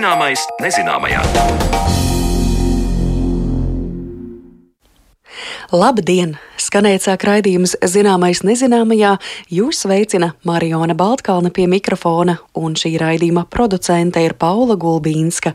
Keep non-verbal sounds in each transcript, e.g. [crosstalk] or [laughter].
Zināmais nezināmajā. Labdien! Skanēt sāk raidījums Zināmais nezināmajā. Jūs sveicina Mariona Baltkalne pie mikrofona, un šī raidījuma producente ir Paula Gulbīnska.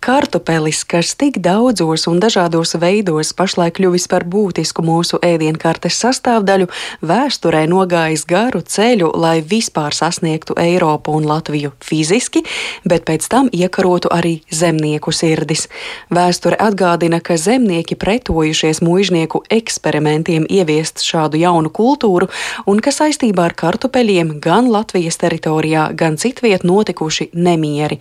Kartupelis, kas tik daudzos un dažādos veidos pašlaik kļuvis par būtisku mūsu ēdienkartes sastāvdaļu, vēsturē nogājis garu ceļu, lai vispār sasniegtu Eiropu un Latviju fiziski, bet pēc tam iekarotu arī zemnieku sirdis. Vēsture atgādina, ka zemnieki pretojušies mužnieku eksperimentiem ieviest šādu jaunu kultūru, un ka saistībā ar kartupeļiem gan Latvijas teritorijā, gan citviet notikuši nemieri.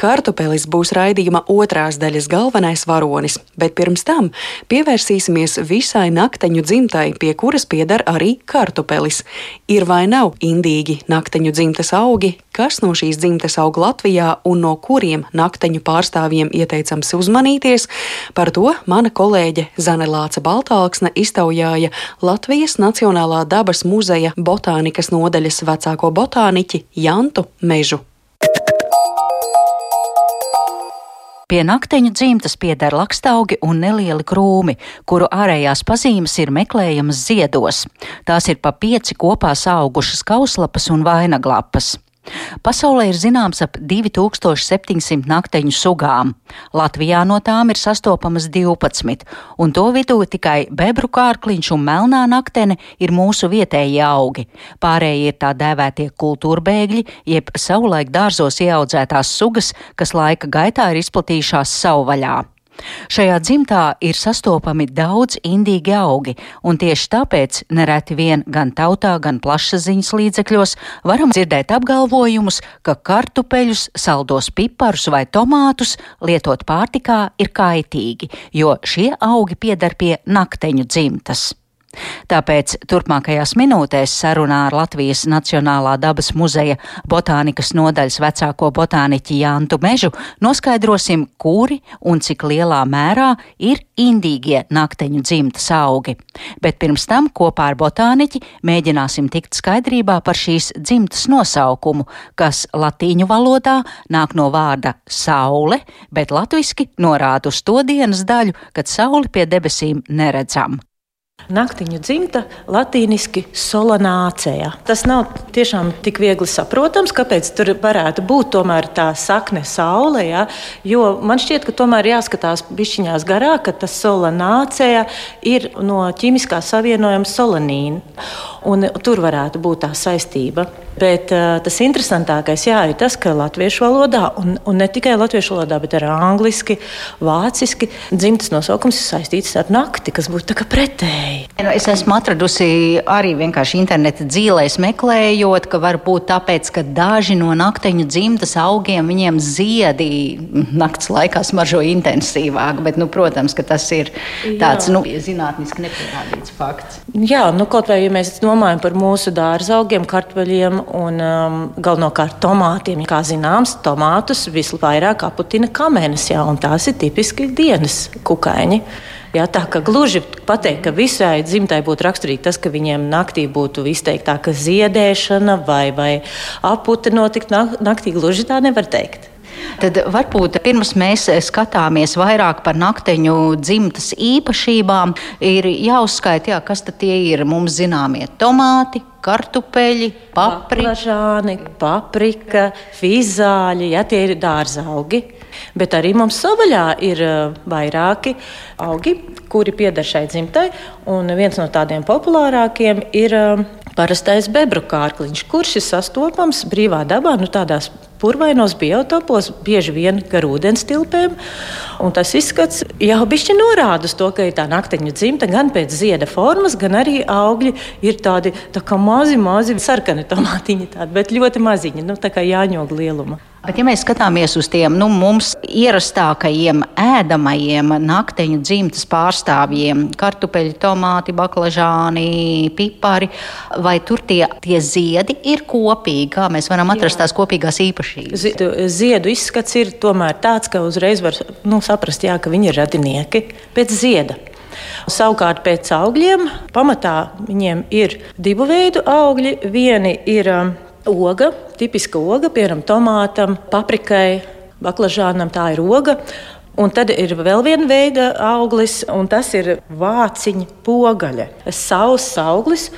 Kartupelis būs raidījuma otrās daļas galvenais varonis, bet pirms tam pievērsīsimies visai nakteņu dzimtai, pie kuras pieder arī kartupelis. Ir vai nav indīgi nakteņu dzimtas augi, kas no šīs dzimtes aug Latvijā un no kuriem nakteņu pārstāvjiem ieteicams uzmanīties, par to mana kolēģe Zane Lāca Baltāksne iztaujāja Latvijas Nacionālā dabas muzeja botānikas nodaļas vecāko botāniķi Jantu Mežu. Pie nakteņu dzimtas pieder lakstaugi un nelieli krūmi, kuru ārējās pazīmes ir meklējamas ziedos. Tās ir pa pieci kopā augušas kauslapas un vainaglapas. Pasaulē ir zināms ap 2700 nakteņu sugām. Latvijā no tām ir sastopamas 12, un to vidū tikai bebru kārkliņš un melnā naktene ir mūsu vietējie augi. Pārējie ir tā dēvētie kultūrbēgļi, jeb savulaik dārzos ieaudzētās sugas, kas laika gaitā ir izplatījušās savvaļā. Šajā dzimtā ir sastopami daudz indīgi augi, un tieši tāpēc nereti vien gan tautā, gan plašsaziņas līdzekļos varam dzirdēt apgalvojumus, ka kartupeļus, saldos piparus vai tomātus lietot pārtikā ir kaitīgi, jo šie augi piedar pie nakteņu dzimtas. Tāpēc turpmākajās minūtēs sarunā ar Latvijas Nacionālā dabas muzeja botānikas nodaļas vecāko botāniķi Jāntu Mežu noskaidrosim, kuri un cik lielā mērā ir indīgie nakteņu dzimtas augi. Bet pirms tam kopā ar botāniķi mēģināsim tikt skaidrībā par šīs dzimtas nosaukumu, kas latīņu valodā nāk no vārda saule, bet latviski norāda uz to dienas daļu, kad sauli pie debesīm neredzam. Naktiņu dzimta latīniski solanācija. Tas nav tiešām tik viegli saprotams, kāpēc tur varētu būt tomēr tā sakne saule. Ja? Jo man šķiet, ka tomēr jāskatās bišķiņās garāk, ka tas solanācija ir no ķīmiskā savienojuma solanīna. Un tur varētu būt tā saistība. Bet uh, tas interesantākais jā, ir tas, ka latviešu valodā, un, un ne tikai latviešu valodā, bet arī angliski, vāciski, dzimtas nosaukums ir saistīts ar nakti, kas būtu pretēji. Nu, es esmu atradusi arī vienkārši interneta dzīvēs, meklējot, ka varbūt tāpēc, ka daži no nakteņu dzimtas augiem viņiem ziedi naktas laikā smaržo intensīvāk, bet, nu, protams, ka tas ir tāds nu, zinātniski nepierādīts fakts. Jā, nu, kaut vai ja mēs domājam par mūsu dārza augiem, kartupeļiem un um, galvenokārt tomātiem. Kā zināms, tomātus visvairāk aputina kamenes, jā, un tās ir tipiski dienas kukaiņi. Jā, tā kā gluži pateikt, ka visai dzimtai būtu raksturīgi tas, ka viņiem naktī būtu izteiktāka ziedēšana vai, vai apute notikt naktī, gluži tā nevar teikt. Tad varbūt pirms mēs skatāmies vairāk par nakteņu dzimtas īpašībām, ir jāuzskaita, jā, kas tad ir mums zināmie tomāti, kartupeļi, paprika, paprika fizāļi, ja tie ir dārzaugi. Bet arī mums savaļā ir uh, vairāki augi, kuri pieder šai dzimtai. Un viens no tādiem populārākiem ir uh, parastais bebru kārkliņš, kurš ir sastopams brīvā dabā, nu, tādās purvainos biotopos, bieži vien gar ūdens tilpēm. Un tas izskats jau bišķi norāda uz to, ka ir tā nakteņu dzimta gan pēc zieda formas, gan arī augļi ir tādi tā kā mazi, mazi sarkani tomātiņi, tādi, bet ļoti maziņi, nu, tā kā jāņog lieluma. Bet, ja mēs skatāmies uz tiem nu, mums ierastākajiem ēdamajiem nakteņu dzimtas pārstāvjiem, kartupeļi, tomāti, baklažāni, pipari, vai tur tie, tie ziedi ir kopīgi? Kā mēs varam atrast Jā. tās kopīgās īpašības? Ziedu izskats ir tomēr tāds, ka uzreiz var nu, saprast, jā, ka viņi ir radinieki pēc zieda. Savukārt pēc augļiem pamatā viņiem ir divu veidu augļi. Vieni ir um, oga, tipiska oga, piemēram, tomātam, paprikai, baklažānam tā ir oga. Un tad ir vēl viena veida auglis, un tas ir vāciņa pogaļa. Savs auglis,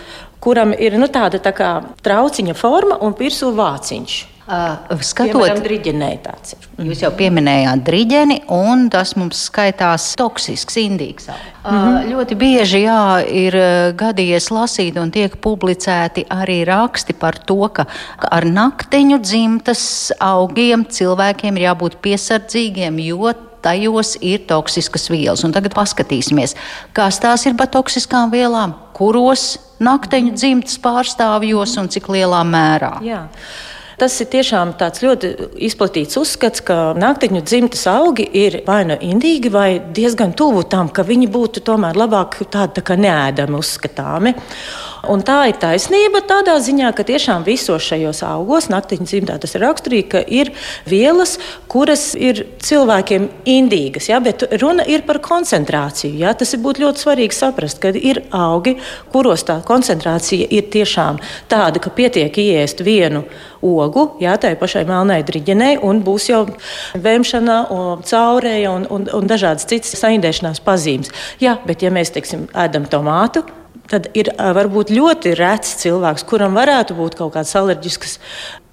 kuram ir nu, tāda tā kā trauciņa forma un virsū vāciņš. Uh, skatot, driģenē tāds ir. Jūs jau pieminējāt driģeni, un tas mums skaitās toksisks, indīgs. Uh, mm -hmm. Ļoti bieži jā, ir gadījies lasīt, un tiek publicēti arī raksti par to, ka ar naktiņu dzimtas augiem cilvēkiem ir jābūt piesardzīgiem, jo tajos ir toksiskas vielas. Un tagad paskatīsimies, kas tās ir par toksiskām vielām, kuros nakteņu dzimtas pārstāvjos un cik lielā mērā. Jā. Tas ir tiešām tāds ļoti izplatīts uzskats, ka naktiņu dzimtas augi ir vai nu indīgi, vai diezgan tuvu tam, ka viņi būtu tomēr labāk tādi tā neēdami uzskatāmi. Un tā ir taisnība tādā ziņā, ka tiešām visos šajos augos, naktiņu dzimtā tas ir raksturīgi, ka ir vielas, kuras ir cilvēkiem indīgas. Ja? Bet runa ir par koncentrāciju. Ja? Tas ir ļoti svarīgi saprast, ka ir augi, kuros tā koncentrācija ir tiešām tāda, ka pietiek iest vienu ogu, jā, tai pašai melnai driģenei, un būs jau vēmšana, caurēja un, un, un dažādas citas saindēšanās pazīmes. Jā, bet ja mēs, teiksim, ēdam tomātu, tad ir varbūt ļoti rets cilvēks, kuram varētu būt kaut kādas alerģiskas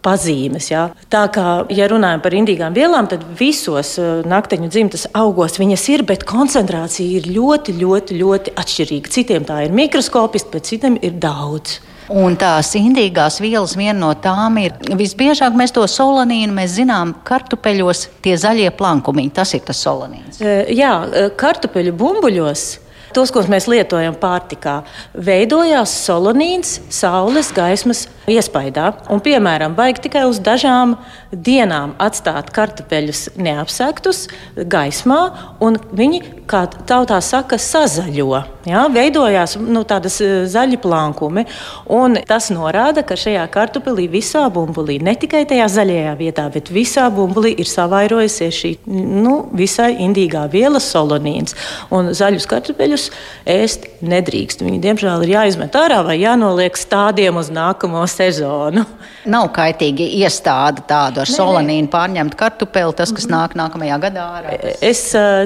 pazīmes. Ja? Tā kā, ja runājam par indīgām vielām, tad visos nakteņu dzimtas augos viņas ir, bet koncentrācija ir ļoti, ļoti, ļoti atšķirīga. Citiem tā ir mikroskopiski, bet citiem ir daudz. Un tās indīgās vielas, viena no tām ir visbiežāk mēs to solanīnu, mēs zinām, kartupeļos tie zaļie plankumiņi. Tas ir tas solanīns. Jā, kartupeļu bumbuļos tos, ko mēs lietojam pārtikā, veidojās solonīns saules gaismas iespaidā. Un, piemēram, vajag tikai uz dažām dienām atstāt kartupeļus neapsektus gaismā, un viņi, kā tautā saka, sazaļo. Ja? Veidojās nu, tādas e, zaļi plankumi, un tas norāda, ka šajā kartupelī visā bumbulī, ne tikai tajā zaļajā vietā, bet visā bumbulī ir savairojusies šī nu, visai indīgā viela solonīns. Un zaļus kartupeļus ēst nedrīkst. Viņi, diemžēl, ir jāizmet ārā vai jānoliek stādiem uz nākamo sezonu. Nav kaitīgi iestāde tādu ar solanīnu pārņemt kartupeli, tas, kas nāk nākamajā gadā. Ārā. Es,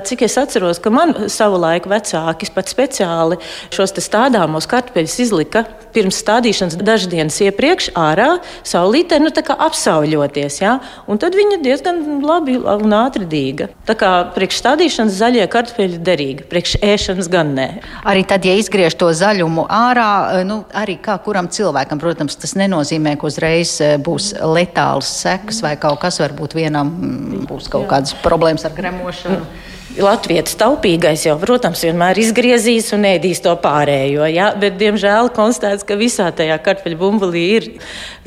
cik es atceros, ka man savulaik vecāki pat speciāli šos stādāmos kartupeļus izlika pirms stādīšanas dažas dienas iepriekš ārā, saulītē, nu, apsauļoties. Ja? Un tad viņa diezgan labi un ātri dīga. Tā kā priekš stādīšanas zaļie kartupeļi derīgi, priekš ēšanas gan ne. Arī tad, ja izgriež to zaļumu ārā, nu, arī kā kuram cilvēkam, protams, tas nenozīmē, ka uzreiz e, būs letāls sekas vai kaut kas, varbūt vienam mm, būs kaut kādas problēmas ar gremošanu. Latvijas taupīgais jau, protams, vienmēr izgriezīs un ēdīs to pārējo. Ja? Bet, diemžēl, konstatēts, ka visā tajā kartupeļu bumbulī ir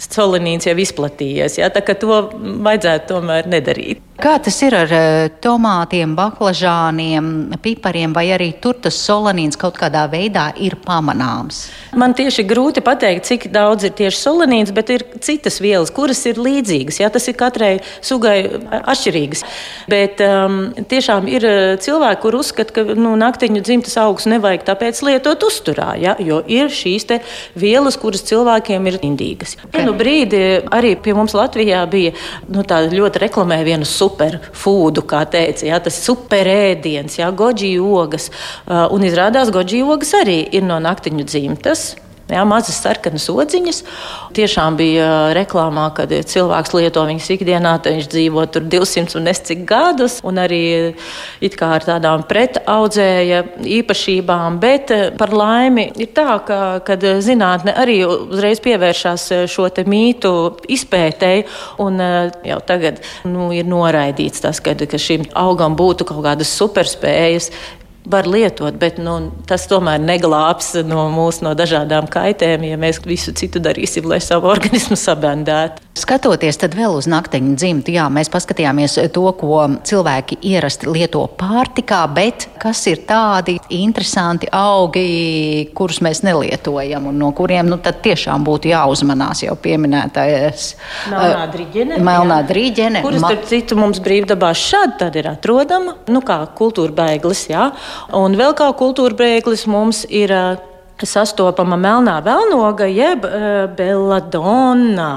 solanīns jau izplatījies. Ja? Tā kā to vajadzētu tomēr nedarīt. Kā tas ir ar eh, tomātiem, baklažāniem, pipariem, vai arī tur tas solanīns kaut kādā veidā ir pamanāms? Man tieši grūti pateikt, cik daudz ir tieši solanīns, bet ir citas vielas, kuras ir līdzīgas. Jā, tas ir katrai sugai atšķirīgas. Bet um, tiešām ir eh, cilvēki, kur uzskata, ka nu, naktiņu dzimtas augus nevajag tāpēc lietot uzturā, jā, jo ir šīs vielas, kuras cilvēkiem ir indīgas. Okay. Vienu brīdi arī pie mums Latvijā bija nu, ļoti reklamē vienu supu superfoodu, kā teica. Jā, tas superēdiens, jā, goģi ogas. Uh, un izrādās, goģi ogas arī ir no naktiņu dzimtas. Jā, mazas sarkanas odziņas. Tiešām bija reklāmā, kad cilvēks lieto viņas ikdienā, tad viņš dzīvo tur 200 un es cik gadus, un arī it kā ar tādām pretaudzēja īpašībām. Bet par laimi ir tā, ka, kad zinātne arī uzreiz pievēršās šo mītu izpētēji, un jau tagad nu, ir noraidīts tas, ka, ka šim augam būtu kaut kādas superspējas var lietot, bet nu, tas tomēr neglābs no mūsu no dažādām kaitēm, ja mēs visu citu darīsim, lai savu organismu sabendētu. Skatoties vēl uz nakteņu dzimtu, jā, mēs paskatījāmies to, ko cilvēki ierasti lieto pārtikā, bet kas ir tādi interesanti augi, kurus mēs nelietojam un no kuriem nu, tiešām būtu jāuzmanās jau pieminētais melnā driģene. Melnā driģene. Kuras, starp citu, mums brīvdabā šādi ir atrodama, nu kā kultūra bēglis, jā. Un vēl kā kultūra bēglis mums ir sastopama melnā vēlnoga, jeb uh, belladonna.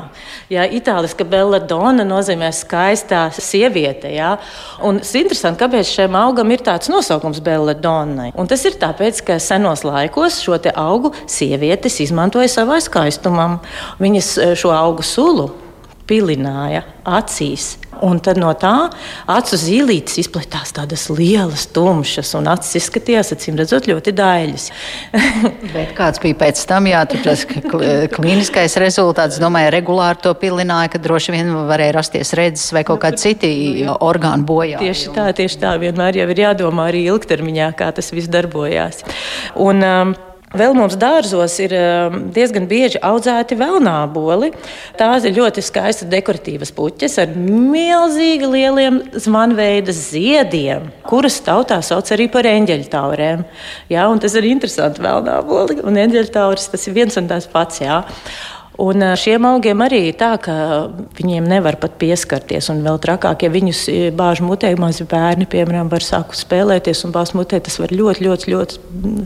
Jā, itāliska belladonna nozīmē skaistā sieviete. Jā. Un tas ir interesanti, kāpēc šiem augam ir tāds nosaukums belladonna. Un tas ir tāpēc, ka senos laikos šo augu sievietes izmantoja savai skaistumam. Viņas šo augu sulu pilināja acīs. Un tad no tā acu zīlītes izplatās tādas lielas, tumšas, un acis izskatījās, acīm redzot, ļoti daļas. [laughs] Bet kāds bija pēc tam, jā, tas klīniskais rezultāts, domāju, regulāri to pilināja, ka droši vien varēja rasties redzes vai kaut kādi citi orgānu bojā. Tieši tā, tieši tā, vienmēr jau ir jādomā arī ilgtermiņā, kā tas viss darbojās. Un, um, Vēl mums dārzos ir um, diezgan bieži audzēti vēlnāboli. Tās ir ļoti skaistas dekoratīvas puķes ar milzīgi lieliem zvanveida ziediem, kuras tautā sauc arī par eņģeļtaurēm. Jā, tas ir interesanti vēlnāboli un eņģeļtauris tas ir viens un tas pats. Jā. Un šiem augiem arī ir tā, ka viņiem nevar pat pieskarties. Un vēl trakāk, ja viņus bāž mutē, mazi bērni, piemēram, var sākt spēlēties un bāzt mutē, tas var ļoti, ļoti, ļoti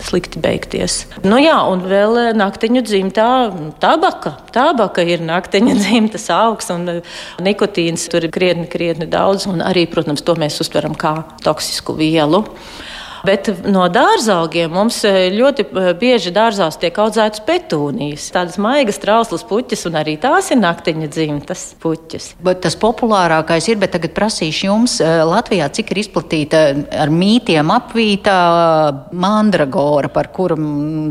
slikti beigties. Nu jā, un vēl naktiņu dzimtā tabaka. Tabaka ir naktiņa [laughs] dzimtas augs, un nikotīns tur ir krietni, krietni daudz. Un arī, protams, to mēs uztveram kā toksisku vielu. Bet no dārzaugiem mums e, ļoti e, bieži dārzās tiek audzētas petūnijas. Tādas maigas, trauslas puķis, un arī tās ir naktiņa dzimtas puķis. Bet tas populārākais ir, bet tagad prasīšu jums, e, Latvijā cik ir izplatīta ar mītiem apvītā mandragora, par kuru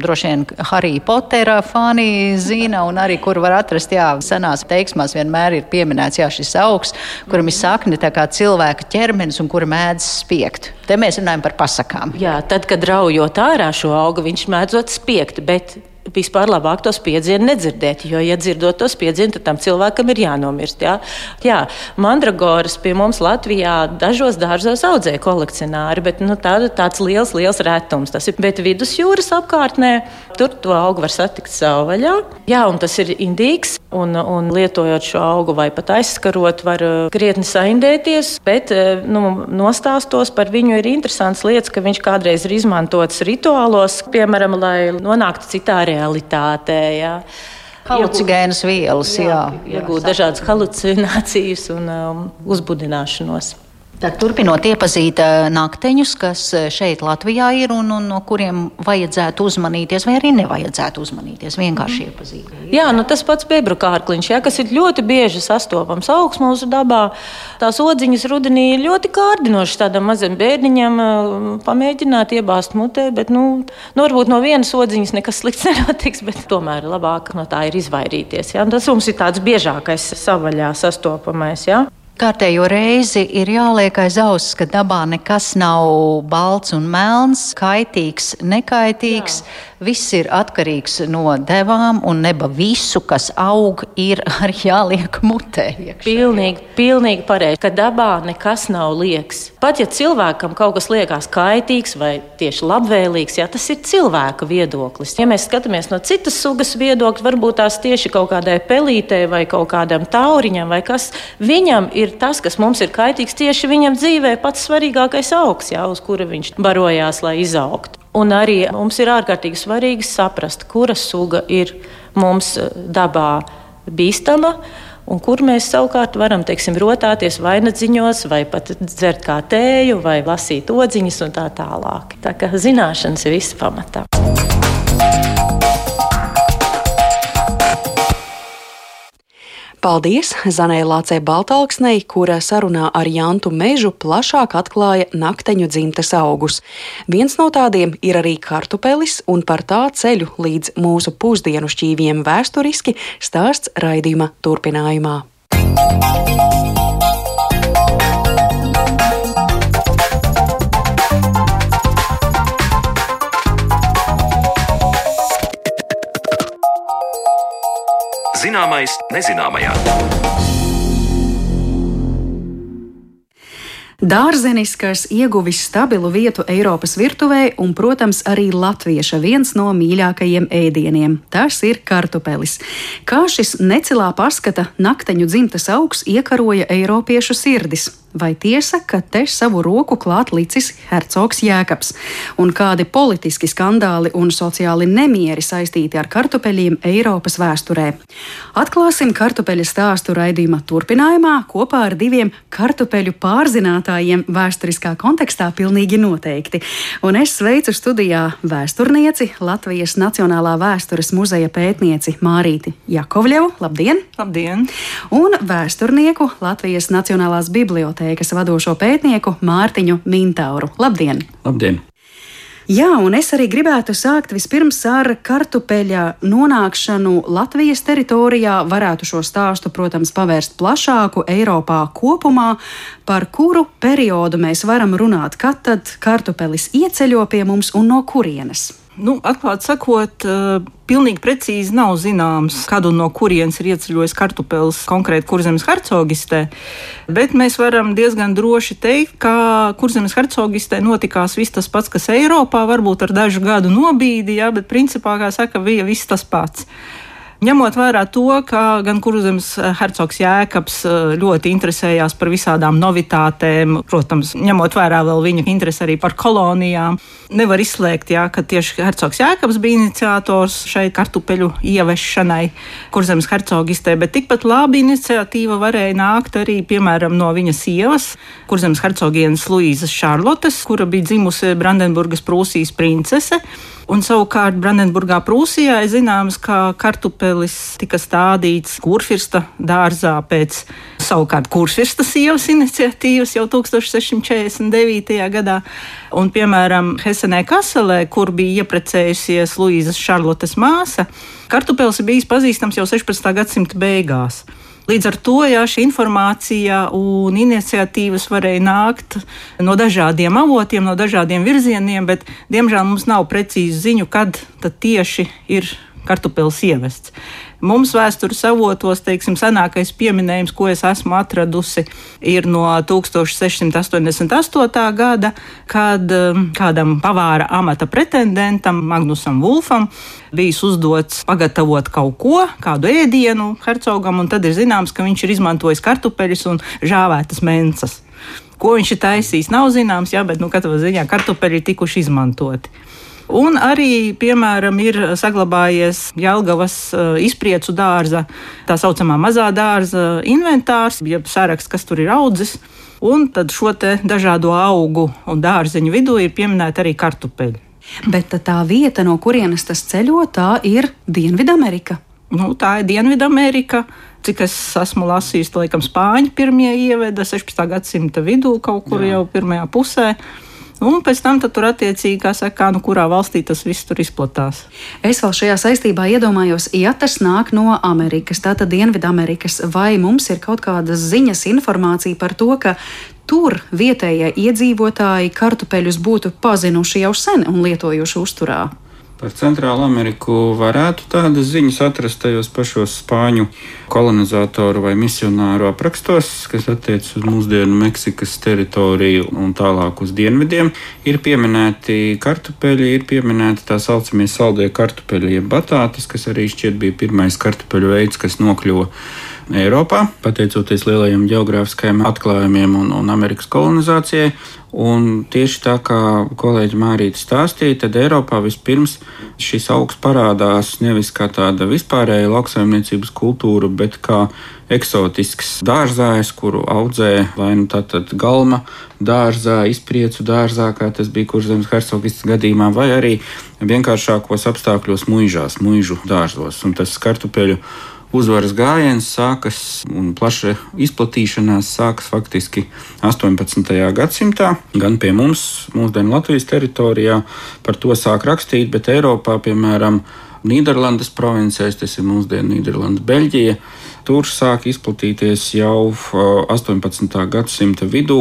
droši vien Harry Pottera fani zina, un arī kur var atrast, jā, senās teiksmās vienmēr ir pieminēts, jā, šis augs, kuram ir sakne tā kā cilvēka ķermenis un kura mēdz spiegt. Te mēs runājam par pasakām. Jā, tad, kad raujot ārā šo augu, viņš mēdzot spiegt, bet vispār labāk to spiedzienu nedzirdēt. Jo, ja dzirdot to spiedzienu, tad tam cilvēkam ir jānomirst. Jā, jā mandragoras pie mums Latvijā dažos dārzos audzē kolekcionāri, bet nu, tā, tāds liels, liels retums. Tas ir bet vidusjūras apkārtnē. Tur to augu var satikt savvaļā. Jā, un tas ir indīgs. Un, un lietojot šo augu vai pat aizskarot, var uh, krietni saindēties. Bet uh, nu, nostāstos par viņu ir interesants lietas, ka viņš kādreiz ir izmantots rituālos, piemēram, lai nonāktu citā realitātē. Jā. Halucinogēnas vielas, jā iegūt dažādas halucinācijas un um, uzbudināšanos. Tad turpinot iepazīt eh, nakteņus, kas eh, šeit Latvijā ir un, un no kuriem vajadzētu uzmanīties, vai arī nevajadzētu uzmanīties, vienkārši mm. iepazīt. Jā, nu tas pats bebru kārkliņš, jā, kas ir ļoti bieži sastopams augs mūsu dabā. Tās odziņas rudenī ir ļoti kārdinošas tādam mazam bērniņam eh, pamēģināt iebāzt mutē, bet nu, nu, varbūt no vienas odziņas nekas slikts [laughs] nenotiks, bet tomēr labāk no tā ir izvairīties. Jā. Tas mums ir tāds biežākais savaļā sastopamais. Jā. Kārtējo reizi ir jāliek aiz auss, ka dabā nekas nav balts un melns, kaitīgs, nekaitīgs. Jā. Viss ir atkarīgs no devām, un neba visu, kas aug, ir [laughs] arī jāliek mutē. Iekšā. Pilnīgi, pilnīgi pareizi, ka dabā nekas nav liekas. Pat ja cilvēkam kaut kas liekas kaitīgs vai tieši labvēlīgs, jā, tas ir cilvēka viedoklis. Ja mēs skatāmies no citas sugas viedokļa, varbūt tās tieši kaut kādai pelītei vai kaut kādam tauriņam vai kas, viņam ir tas, kas mums ir kaitīgs tieši viņam dzīvē, pats svarīgākais augs, jā, uz kura viņš barojās, lai izaugtu. Un arī mums ir ārkārtīgi svarīgi saprast, kura suga ir mums eh, dabā bīstama. Un kur mēs savukārt varam teiksim, rotāties vai nadziņos, vai pat dzert kā tēju, vai lasīt odziņas un tā tālāk. Tā kā zināšanas ir viss pamatā. Paldies Zanai Lācei Baltalksnei, kura sarunā ar Jantu Mežu plašāk atklāja nakteņu dzimtes augus. Viens no tādiem ir arī kartupelis, un par tā ceļu līdz mūsu pusdienu šķīviem vēsturiski stāsts raidījuma turpinājumā. Música Zināmais nezināmajā. Dārzenis, kas ieguvis stabilu vietu Eiropas virtuvē un, protams, arī latvieša viens no mīļākajiem ēdieniem - tas ir kartupelis. Kā šis necilā paskata nakteņu dzimtas augs iekaroja Eiropiešu sirdis? Vai tiesa, ka te savu roku klāt licis hercogs Jēkabs, un kādi politiski skandāli un sociāli nemieri saistīti ar kartupeļiem Eiropas vēsturē. Atklāsim kartupeļa stāstu raidījuma turpinājumā kopā ar diviem kartupeļu pārzinātājiem vēsturiskā kontekstā pilnīgi noteikti. Un es sveicu studijā vēsturnieci, Latvijas Nacionālā vēstures muzeja pētnieci Mārīti Jakovļevu. Labdien! Labdien! Un vēsturnieku Latvijas Nacionālās bibliotēkas vadošo pētnieku Mārtiņu Mintauru. Labdien! Labdien! Jā, un es arī gribētu sākt vispirms ar kartupeļa nonākšanu Latvijas teritorijā. Varētu šo stāstu, protams, pavērst plašāku Eiropā kopumā, par kuru periodu mēs varam runāt, kad tad kartupelis ieceļo pie mums un no kurienes. Nu, atklāti sakot, eh, pilnīgi precīzi nav zināms, kad un no kurienes ir ieceļojis kartupēlis konkrēti Kurzemes hercogistē, bet mēs varam diezgan droši teikt, ka Kurzemes hercogistē notikās viss tas pats, kas Eiropā, varbūt ar dažu gadu nobīdi, ja, bet principā, kā saka, bija viss tas pats. Ņemot vērā to, ka gan kurzems eh, hercogs Jēkabs eh, ļoti interesējās par visādām novitātēm, protams, ņemot vērā vēl viņa interesi arī par kolonijām, nevar izslēgt, jā, ka tieši hercogs Jēkabs bija iniciators šai kartupeļu ievešanai kurzems hercogistē, bet tikpat labi iniciatīva varēja nākt arī, piemēram, no viņa sievas, kurzems hercogienes Luīzes Šarlotes, kura bija dzimusi Brandenburgas Prūsijas princese. Un savukārt Brandenburgā, Prūsijā ir zināms, ka kartupelis tika stādīts Kurfirsta dārzā pēc savukārt Kurfirsta sievas iniciatīvas jau 1649. gadā. Un, piemēram, Hesenē Kaselē, kur bija ieprecējusies Luīzes Šarlotes māsa, kartupelis ir bijis pazīstams jau 16. gadsimta beigās. Līdz ar to jā, šī informācija un iniciatīvas varēja nākt no dažādiem avotiem, no dažādiem virzieniem, bet diemžēl mums nav precīzi ziņu, kad tieši ir kartupēlis ievests. Mums vēstures avotos, teiksim, senākais pieminējums, ko es esmu atradusi, ir no 1688. gada, kad um, kādam pavāra amata pretendentam, Magnusam Vulfam, bijis uzdots pagatavot kaut ko, kādu ēdienu hercogam, un tad ir zināms, ka viņš ir izmantojis kartupeļus un žāvētas mencas. Ko viņš ir taisījis, nav zināms, jā, bet nu, katrā ziņā kartupeļi ir tikuši izmantoti. Un arī, piemēram, ir saglabājies Jālgavas uh, izpriecu dārza, tā saucamā mazā dārza inventārs, jeb saraksts, kas tur ir audzis. Un tad šo dažādo augu un dārzeņu vidū ir pieminēta arī kartupeļi. Bet tā vieta, no kurienes tas ceļo, tā ir Dienvidamerika. Nu, tā ir Dienvidamerika. Cik es esmu lasījis, laikam Spāņi pirmie ieveda 16. gadsimta vidū, kaut kur Jā. jau pirmajā pusē. Un pēc tam tur attiecīgi, kā saka, nu, kurā valstī tas viss tur izplatās. Es vēl šajā saistībā iedomājos, ja tas nāk no Amerikas, tātad Dienvidamerikas, vai mums ir kaut kādas ziņas, informācija par to, ka tur vietējie iedzīvotāji kartupeļus būtu pazinuši jau sen un lietojuši uzturā? Par Centrālu Ameriku varētu tādas ziņas atrast tajos pašos spāņu kolonizatoru vai misionāru aprakstos, kas attiecas uz mūsdienu Meksikas teritoriju un tālāk uz dienvidiem. Ir pieminēti kartupeļi, ir pieminēti tā saucamie saldie kartupeļi, jeb batātas, kas arī šķiet bija pirmais kartupeļu veids, kas nokļuva Eiropā, pateicoties lielajiem geogrāfiskajiem atklājumiem un, un Amerikas kolonizācijai. Un tieši tā kā kolēģi Mārīte stāstīja, tad Eiropā vispirms šis augs parādās nevis kā tāda vispārēja lauksaimniecības kultūra, bet kā eksotisks dārzājs, kuru audzē vai nu tātad galma dārzā, izpriecu dārzā, kā tas bija kurzemes hercogistas gadījumā, vai arī vienkāršākos apstākļos muižās, muižu dārzos. Un tas kartupeļu uzvaras gājiens sākas un plaša izplatīšanās sākas faktiski 18. gadsimtā. Gan pie mums, mūsdienu Latvijas teritorijā, par to sāk rakstīt, bet Eiropā, piemēram, Nīderlandes provincēs, tas ir mūsdienu Nīderlandes, Beļģija Tur sāk izplatīties jau 18. gadsimta vidū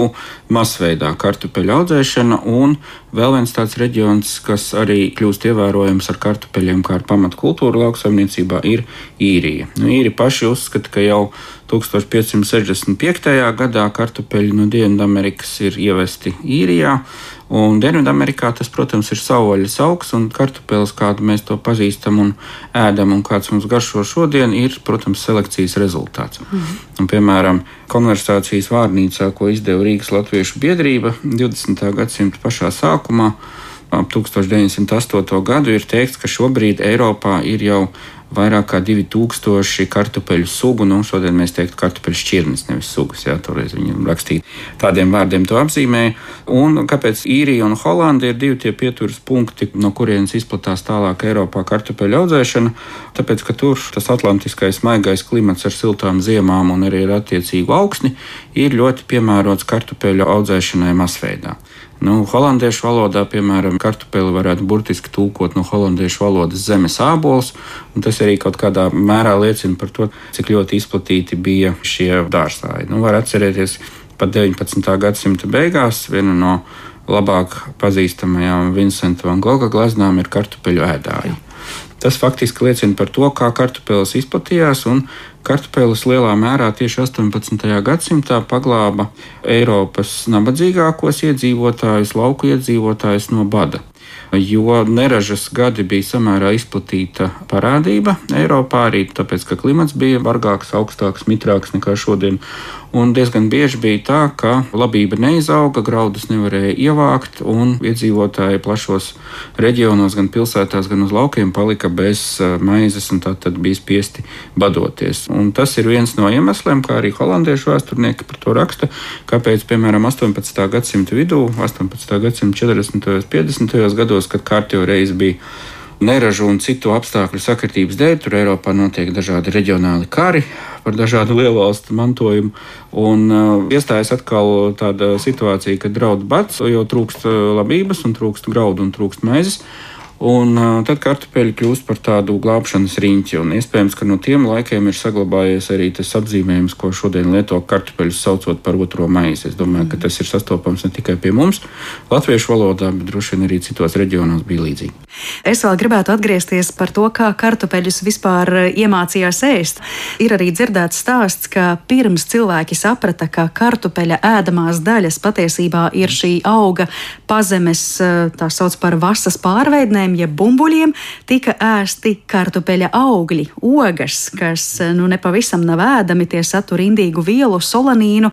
masveidā kartupeļu audzēšana, un vēl viens tāds reģions, kas arī kļūst ievērojams ar kartupeļiem kā ar pamatkultūru lauksaimniecībā, ir īrija. Nu, īri paši uzskata, ka jau 1565. gadā kartupeļi no Dienvidamerikas ir ievesti īrijā, Un Dienvidamerikā tas, protams, ir sauvaļas augs un kartupeļs, kādu mēs to pazīstam un ēdam, un kāds mums garšo šodien, ir, protams, selekcijas rezultāts. Mhm. Un, piemēram, konversācijas vārnīcā, ko izdeva Rīgas Latviešu biedrība 20. gadsimta pašā sākumā, ap 1908. gadu ir teikts, ka šobrīd Eiropā ir jau vairāk kā 2000 kartupeļu sugu. Nu, šodien mēs teiktu, kartupeļu šķirnes, nevis sugas. Jā, toreiz viņi rakstīja tādiem vārdiem, to apzīmēja. Un kāpēc īrija un Holanda ir divi tie pieturas punkti, no kurienes izplatās tālāk Eiropā kartupeļu audzēšana? Tāpēc, ka tur tas atlantiskais maigais klimats ar siltām ziemām un arī ar attiecīgu augsni ir ļoti piemērots kartupeļu audzēšanai masveidā. Nu, holandiešu valodā, piemēram, kartupeli varētu burtiski tulkot no holandiešu valodas zemes ābols, un tas arī kaut kādā mērā liecina par to, cik ļoti izplatīti bija šie dārzāji. Nu, var atcerēties, pat 19. gadsimta beigās viena no labāk pazīstamajām Vincenta van Gogha gleznām ir kartupeļu ēdāji. Tas faktiski liecina par to, kā kartupeļs izplatījās, kartupeļs lielā mērā tieši 18. gadsimtā paglāba Eiropas nabadzīgākos iedzīvotājus, lauku iedzīvotājus no bada jo neražas gadi bija samērā izplatīta parādība Eiropā, arī tāpēc, ka klimats bija bargāks, augstāks, mitrāks nekā šodien. Un diezgan bieži bija tā, ka labība neizauga, graudus nevarēja ievākt, un iedzīvotāji plašos reģionos, gan pilsētās, gan uz laukiem, palika bez eh, maizes, un tad bija spiesti badoties. Un tas ir viens no iemesliem, kā arī holandiešu vēsturnieki par to raksta, kāpēc, piemēram, 18. gadsimta vidū, 18. gadsimta 40. un 50. gados, kad kārtīgi reiz bija neražu un citu apstākļu sakritības dēļ. Tur Eiropā notiek dažādi reģionāli kari par dažādu [laughs] lielvalstu mantojumu. Un uh, iestājas atkal tāda situācija, kad draud bats, jo trūkst uh, labības, un trūkst graudu un trūkst maizes. Un uh, tad kartupeļi kļūst par tādu glābšanas riņķi. Iespējams, ka no tiem laikiem ir saglabājies arī tas apzīmējums, ko šodien lieto kartupeļus saucot par otro maizi. Es domāju, ka tas ir sastopams ne tikai pie mums, latviešu valodā, bet droši vien arī citos reģionos bija līdzīgi. Es vēl gribētu atgriezties par to, kā kartupeļus vispār iemācījās ēst. Ir arī dzirdēts stāsts, ka pirms cilvēki saprata, ka kartupeļa ēdamās daļas patiesībā ir šī auga pazemes, tā sauc par vasas pārveidnē sēklēm, jeb bumbuļiem, tika ēsti kartupeļa augļi, ogas, kas nu nepavisam nav ēdami, tie satur indīgu vielu, solanīnu.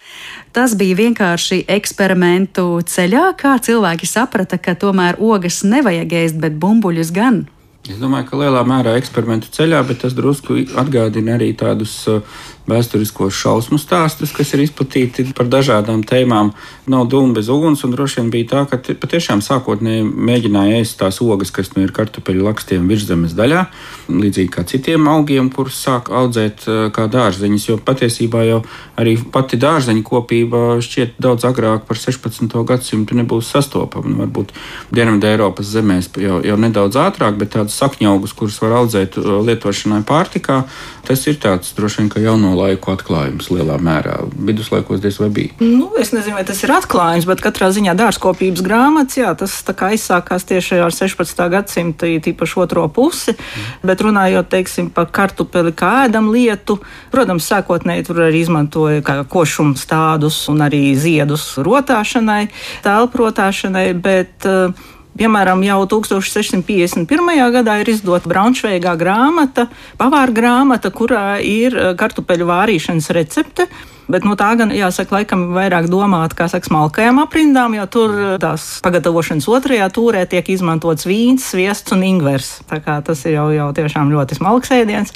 Tas bija vienkārši eksperimentu ceļā, kā cilvēki saprata, ka tomēr ogas nevajag ēst, bet bumbuļus gan. Es domāju, ka lielā mērā eksperimentu ceļā, bet tas drusku atgādina arī tādus uh, vēsturiskos šausmu stāstus, kas ir izplatīti par dažādām tēmām. Nav dūma bez uguns, un droši vien bija tā, ka patiešām sākotnēji mēģināja ēst tās ogas, kas nu ir kartupeļu lakstiem virszemes daļā, līdzīgi kā citiem augiem, kurus sāk audzēt eh, kā dārzeņus, jo patiesībā jau arī pati dārzeņu kopība šķiet daudz agrāk par 16. gadsimtu nebūs sastopama. Nu, varbūt Dienvidē Eiropas zemēs jau, jau nedaudz ātrāk, bet tādus sakņaugus, kurus var audzēt eh, lietošanai pārtikā, tas ir tāds droši vien, ka jauno jauno laiku atklājums lielā mērā. Viduslaikos diez vai bija. Nu, es nezinu, vai tas ir atklājums, bet katrā ziņā dārzkopības grāmatas, jā, tas aizsākās tieši ar 16. gadsimta tīpaši otro pusi. Mm. Bet runājot teiksim, par kartupeli kā ēdam lietu, protams, sākotnēji tur arī izmantoja košumu stādus un arī ziedus rotāšanai, telprotāšanai. Bet, uh, Piemēram, jau 1651. gadā ir izdota Braunšveigā grāmata, pavāra grāmata, kurā ir eh, kartupeļu vārīšanas recepte. Bet no nu, tā gan, jāsaka, laikam vairāk domāt, kā saka, smalkajām aprindām, jo tur eh, tās pagatavošanas otrajā tūrē tiek izmantots vīns, sviests un ingvers. Tā kā tas ir jau, jau tiešām ļoti smalks ēdiens.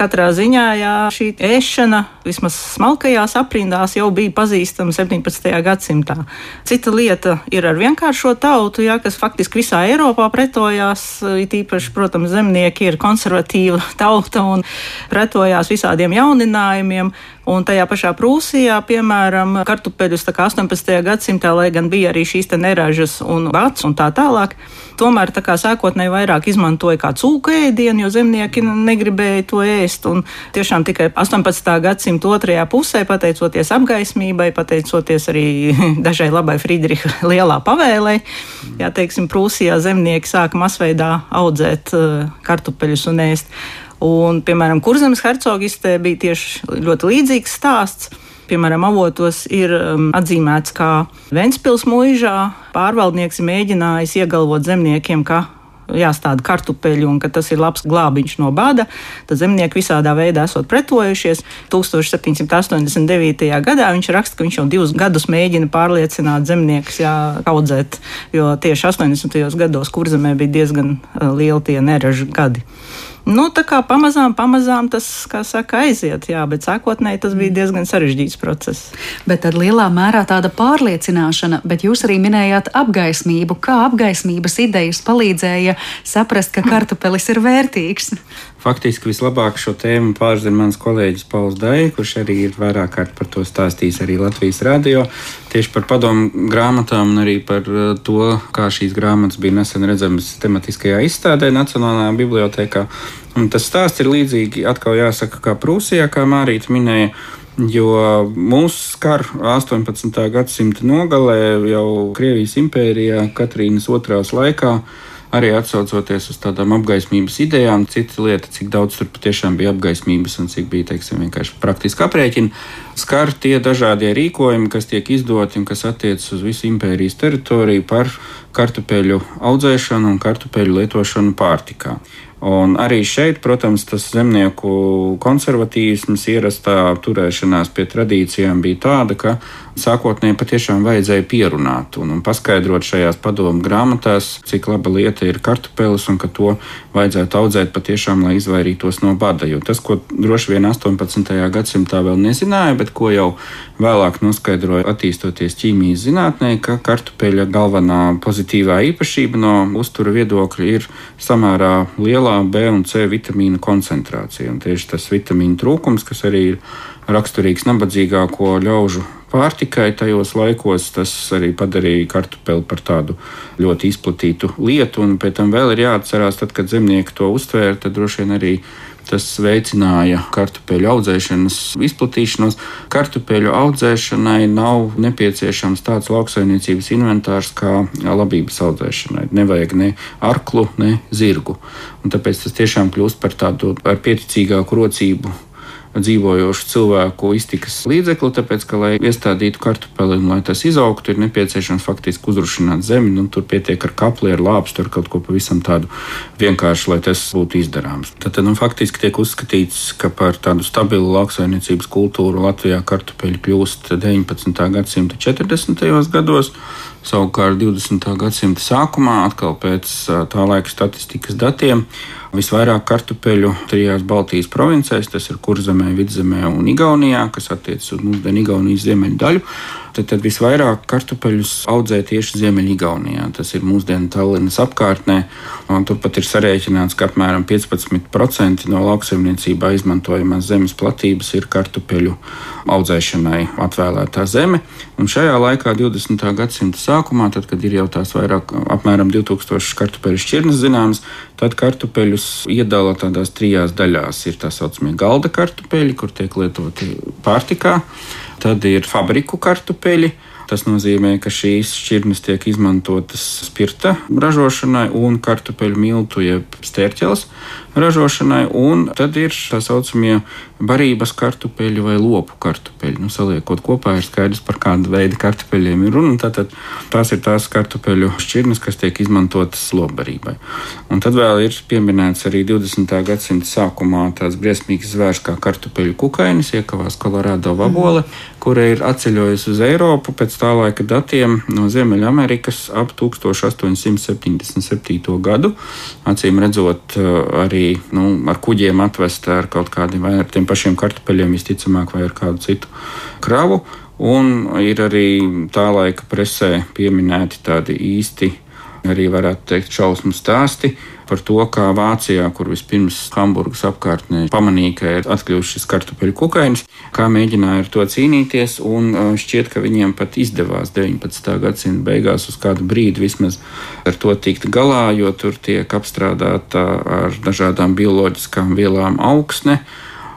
Katrā ziņā jā, šī ēšana vismaz smalkajās aprindās jau bija pazīstama 17. gadsimtā. Cita lieta ir ar vienkāršo tautu, jā, kas faktiski visā Eiropā pretojās. It īpaši, protams, zemnieki ir konservatīva [laughs] tauta un pretojās visādiem jauninājumiem. Un tajā pašā Prūsijā, piemēram, kartupeļus 18. gadsimtā, lai gan bija arī šīs neražas un vats un tā tālāk, tomēr tā sākotnēji vairāk izmantoja kā cūku ēdienu, jo zemnieki negribēja to ēst. Un tiešām tikai 18. gadsimta otrajā pusē, pateicoties apgaismībai, pateicoties arī [laughs] dažai labai Friedricha lielā pavēlē, jā, teiksim, Prūsijā zemnieki sāka masveidā audzēt uh, kartupeļus un ēst. Un, piemēram, Kurzemes hercogistē bija tieši ļoti līdzīgs stāsts piemēram, avotos ir um, atzīmēts, kā Ventspils mūžā pārvaldnieks mēģinājis iegalvot zemniekiem, ka jāstāda kartupeļi un ka tas ir labs glābiņš no bada, tad zemnieki visādā veidā esot pretojušies. 1789. gadā viņš raksta, ka viņš jau divus gadus mēģina pārliecināt zemniekus audzēt, jo tieši 80. gados kurzemē bija diezgan eh, lieli tie neražu gadi. Nu, tā kā pamazām, pamazām tas, kā saka, aiziet, jā, bet sākotnēji tas bija diezgan sarežģīts process. Bet tad lielā mērā tāda pārliecināšana, bet jūs arī minējāt apgaismību. Kā apgaismības idejas palīdzēja saprast, ka kartupelis ir vērtīgs? Faktiski vislabāk šo tēmu pārzina mans kolēģis Pauls Dai, kurš arī ir vairāk kārt par to stāstījis arī Latvijas radio. Tieši par padomu grāmatām un arī par uh, to, kā šīs grāmatas bija nesen redzamas tematiskajā izstādē Nacionālajā bibliotekā. Un tas stāsts ir līdzīgi, atkal jāsaka, kā Prūsijā, kā Mārīta minēja. Jo mūsu skar 18. gadsimta nogalē jau Krievijas impērijā Katrīnas otrās laikā arī atsaucoties uz tādām apgaismības idejām. Cita lieta, cik daudz tur patiešām bija apgaismības un cik bija teiksim, vienkārši praktiski aprēķini, skar tie dažādie rīkojumi, kas tiek izdoti un kas attiecas uz visu impērijas teritoriju par kartupeļu audzēšanu un kartupeļu lietošanu pārtikā. Un arī šeit, protams, tas zemnieku konservatīvisms, ierastā turēšanās pie tradīcijām bija tāda, ka sākotnēji patiešām vajadzēja pierunāt un, un paskaidrot šajās padomu grāmatās, cik laba lieta ir kartupelis un ka to vajadzētu audzēt patiešām, lai izvairītos no bada. Jo tas, ko droši vien 18. gadsimtā vēl nezināja, bet ko jau vēlāk noskaidroja attīstoties ķīmijas zinātnē, ka kartupeļa galvenā pozitīvā īpašība no uztura viedokļa ir samērā lielā B un C vitamīnu koncentrācija. Un tieši tas vitamīnu trūkums, kas arī ir raksturīgs nabadzīgāko ļaužu pārtikai tajos laikos, tas arī padarīja kartupeli par tādu ļoti izplatītu lietu. Un pēc tam vēl ir jāatcerās, tad, kad zemnieki to uztvēra, tad droši vien arī tas veicināja kartupeļu audzēšanas izplatīšanos. Kartupeļu audzēšanai nav nepieciešams tāds lauksaimniecības inventārs kā labības audzēšanai. Nevajag ne arklu, ne zirgu. Un tāpēc tas tiešām kļūst par tādu ar pieticīgāku rocību dzīvojošu cilvēku iztikas līdzekli, tāpēc, ka, lai iestādītu kartupeli un lai tas izaugtu, ir nepieciešams faktiski uzrušināt zemi. Nu, tur pietiek ar kapli, ar lāpstu, ar kaut ko pavisam tādu vienkāršu, lai tas būtu izdarāms. Tad nu, faktiski tiek uzskatīts, ka par tādu stabilu lauksaimniecības kultūru Latvijā kartupeļi kļūst 19. gadsimta 40. gados. Savukārt 20. gadsimta sākumā, atkal pēc tā laika statistikas datiem, visvairāk kartupeļu trijās Baltijas provincēs, tas ir Kurzemē, Vidzemē un Igaunijā, kas attiecas uz mūsdienu Igaunijas ziemeļu daļu tad, tad visvairāk kartupeļus audzē tieši Ziemeļgaunijā. Tas ir mūsdienu Tallinas apkārtnē. Turpat ir sarēķināts, ka apmēram 15% no lauksaimniecībā izmantojamās zemes platības ir kartupeļu audzēšanai atvēlētā zeme. Un šajā laikā, 20. gadsimta sākumā, tad, kad ir jau tās vairāk, apmēram 2000 kartupeļu šķirnes zināmas, tad kartupeļus iedala tādās trijās daļās. Ir tā saucamie galda kartupeļi, kur tiek lietoti pārtikā Tad ir fabriku kartupeļi. Tas nozīmē, ka šīs šķirnes tiek izmantotas spirta ražošanai un kartupeļu miltu jeb stērķeles ražošanai, un tad ir tā saucamie barības kartupeļi vai lopu kartupeļi. Nu, saliekot kopā, ir skaidrs, par kādu veidu kartupeļiem ir runa. Tātad tās ir tās kartupeļu šķirnes, kas tiek izmantotas lopbarībai. Un tad vēl ir pieminēts arī 20. gadsimta sākumā tāds briesmīgs zvērs kā kartupeļu kukainis, iekavās Kolorādo vabole, kura ir atceļojusi uz Eiropu pēc tā laika datiem no Ziemeļamerikas ap 1877. gadu. Acīm redzot, arī nu, ar kuģiem atvest ar kaut kādiem vai ar tiem pašiem kartupeļiem, visticamāk, vai ar kādu citu kravu. Un ir arī tā laika presē pieminēti tādi īsti, arī varētu teikt, šausmu stāsti par to, kā Vācijā, kur vispirms Hamburgas apkārtnē pamanīja, ka ir atkļuvis šis kartupeļu kukainis, kā mēģināja ar to cīnīties, un šķiet, ka viņiem pat izdevās 19. gadsimta beigās uz kādu brīdi vismaz ar to tikt galā, jo tur tiek apstrādāta ar dažādām bioloģiskām vielām augsne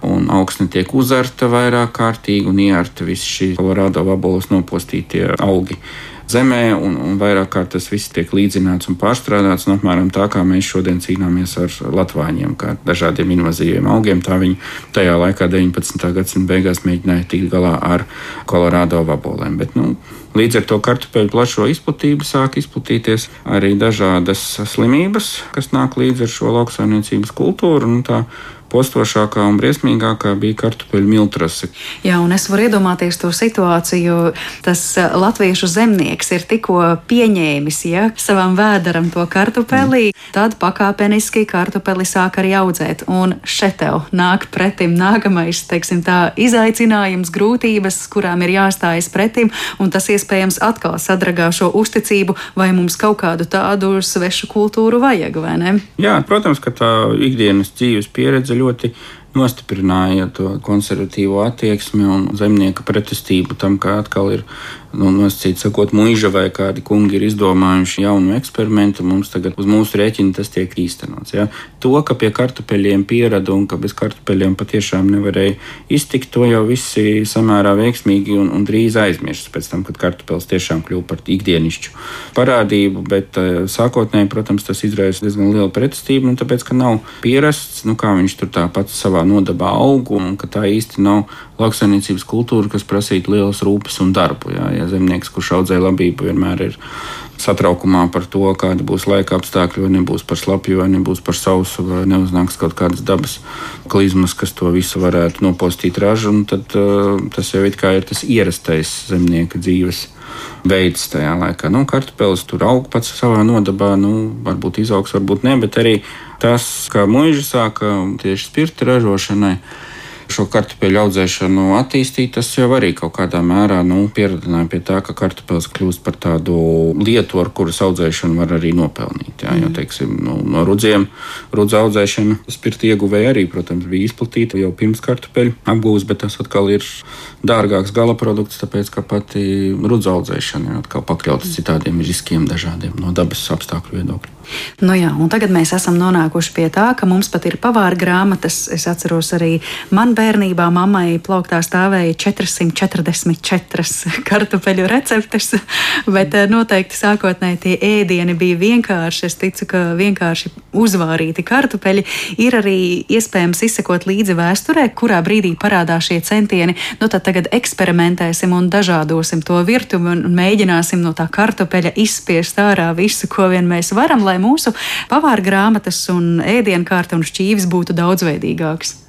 un augsne tiek uzarta vairāk kārtīgi un ierta visi šī Kolorādo vabolos nopostītie augi zemē, un, un vairāk kārt tas viss tiek līdzināts un pārstrādāts. Un apmēram tā kā mēs šodien cīnāmies ar latvāņiem, kā ar dažādiem invazīviem augiem, tā viņi tajā laikā, 19. gadsimta beigās, mēģināja tikt galā ar Kolorādo vabolēm. Bet, nu, Līdz ar to kartupeļu plašo izplatību sāk izplatīties arī dažādas slimības, kas nāk līdz ar šo lauksaimniecības kultūru. Nu, tā postošākā un briesmīgākā bija kartupeļu miltrase. Jā, un es varu iedomāties to situāciju, tas eh, latviešu zemnieks ir tikko pieņēmis ja, savam vēderam to kartupeli, mm. tad pakāpeniski kartupeli sāk arī audzēt. Un šeit tev nāk pretim nākamais, teiksim tā, izaicinājums, grūtības, kurām ir jāstājas pretim, un tas iespējams atkal sadragā šo uzticību, vai mums kaut kādu tādu svešu kultūru vajag, vai ne? Jā, protams, ka tā ikdienas dzīves pieredze ļoti nostiprināja to konservatīvo attieksmi un zemnieka pretestību tam, ka atkal ir nu, nosacīt, sakot, mūža vai kādi kungi ir izdomājuši jaunu eksperimentu, mums tagad uz mūsu rēķina tas tiek īstenots. Ja? To, ka pie kartupeļiem pierada un ka bez kartupeļiem patiešām nevarēja iztikt, to jau visi samērā veiksmīgi un, un drīz aizmirst pēc tam, kad kartupeļs tiešām kļuva par ikdienišķu parādību, bet uh, sākotnēji, protams, tas izraisa diezgan lielu pretestību, nu, tāpēc, ka nav pierasts, nu, kā viņš tur tā pats savā nodabā aug un ka tā īsti nav lauksaimniecības kultūra, kas prasītu lielas rūpes un darbu. Jā, ja zemnieks, kurš audzē labību, vienmēr ir satraukumā par to, kāda būs laika apstākļi, vai nebūs par slapju, vai nebūs par sausu, vai neuznāks kaut kādas dabas klizmas, kas to visu varētu nopostīt ražu. Tad uh, tas jau ir tas ierastais zemnieka dzīves veids tajā laikā. Nu, kartupeļs tur aug pats savā nodabā, nu, varbūt izaugs, varbūt ne, bet arī tas, kā mūža sāka tieši spirta ražošanai šo kartupeļu audzēšanu attīstīt, tas jau arī kaut kādā mērā nu, pieradināja pie tā, ka kartupeļs kļūst par tādu lietu, ar kuras audzēšanu var arī nopelnīt. Jā, jo, teiksim, nu, no rudziem, rudzu audzēšana, spirta ieguvēja arī, protams, bija izplatīta jau pirms kartupeļu apgūves, bet tas atkal ir dārgāks gala produkts, tāpēc ka pati rudzu audzēšana ir atkal pakļauta citādiem riskiem dažādiem no dabas apstākļu viedokļa. Nu jā, tagad mēs esam nonākuši pie tā, ka mums pat ir pavāra grāmatas. Es atceros arī man bērnībā mammai plauktā stāvēja 444 [laughs] kartupeļu receptes, bet eh, noteikti sākotnēji tie ēdieni bija vienkārši. Es ticu, ka vienkārši uzvārīti kartupeļi ir arī iespējams izsekot līdzi vēsturē, kurā brīdī parādās šie centieni. Nu tad tagad eksperimentēsim un dažādosim to virtuvi un mēģināsim no tā kartupeļa izspiest ārā visu, ko vien mēs varam, lai mūsu pavāra grāmatas un ēdienkarte un šķīvis būtu daudzveidīgāks.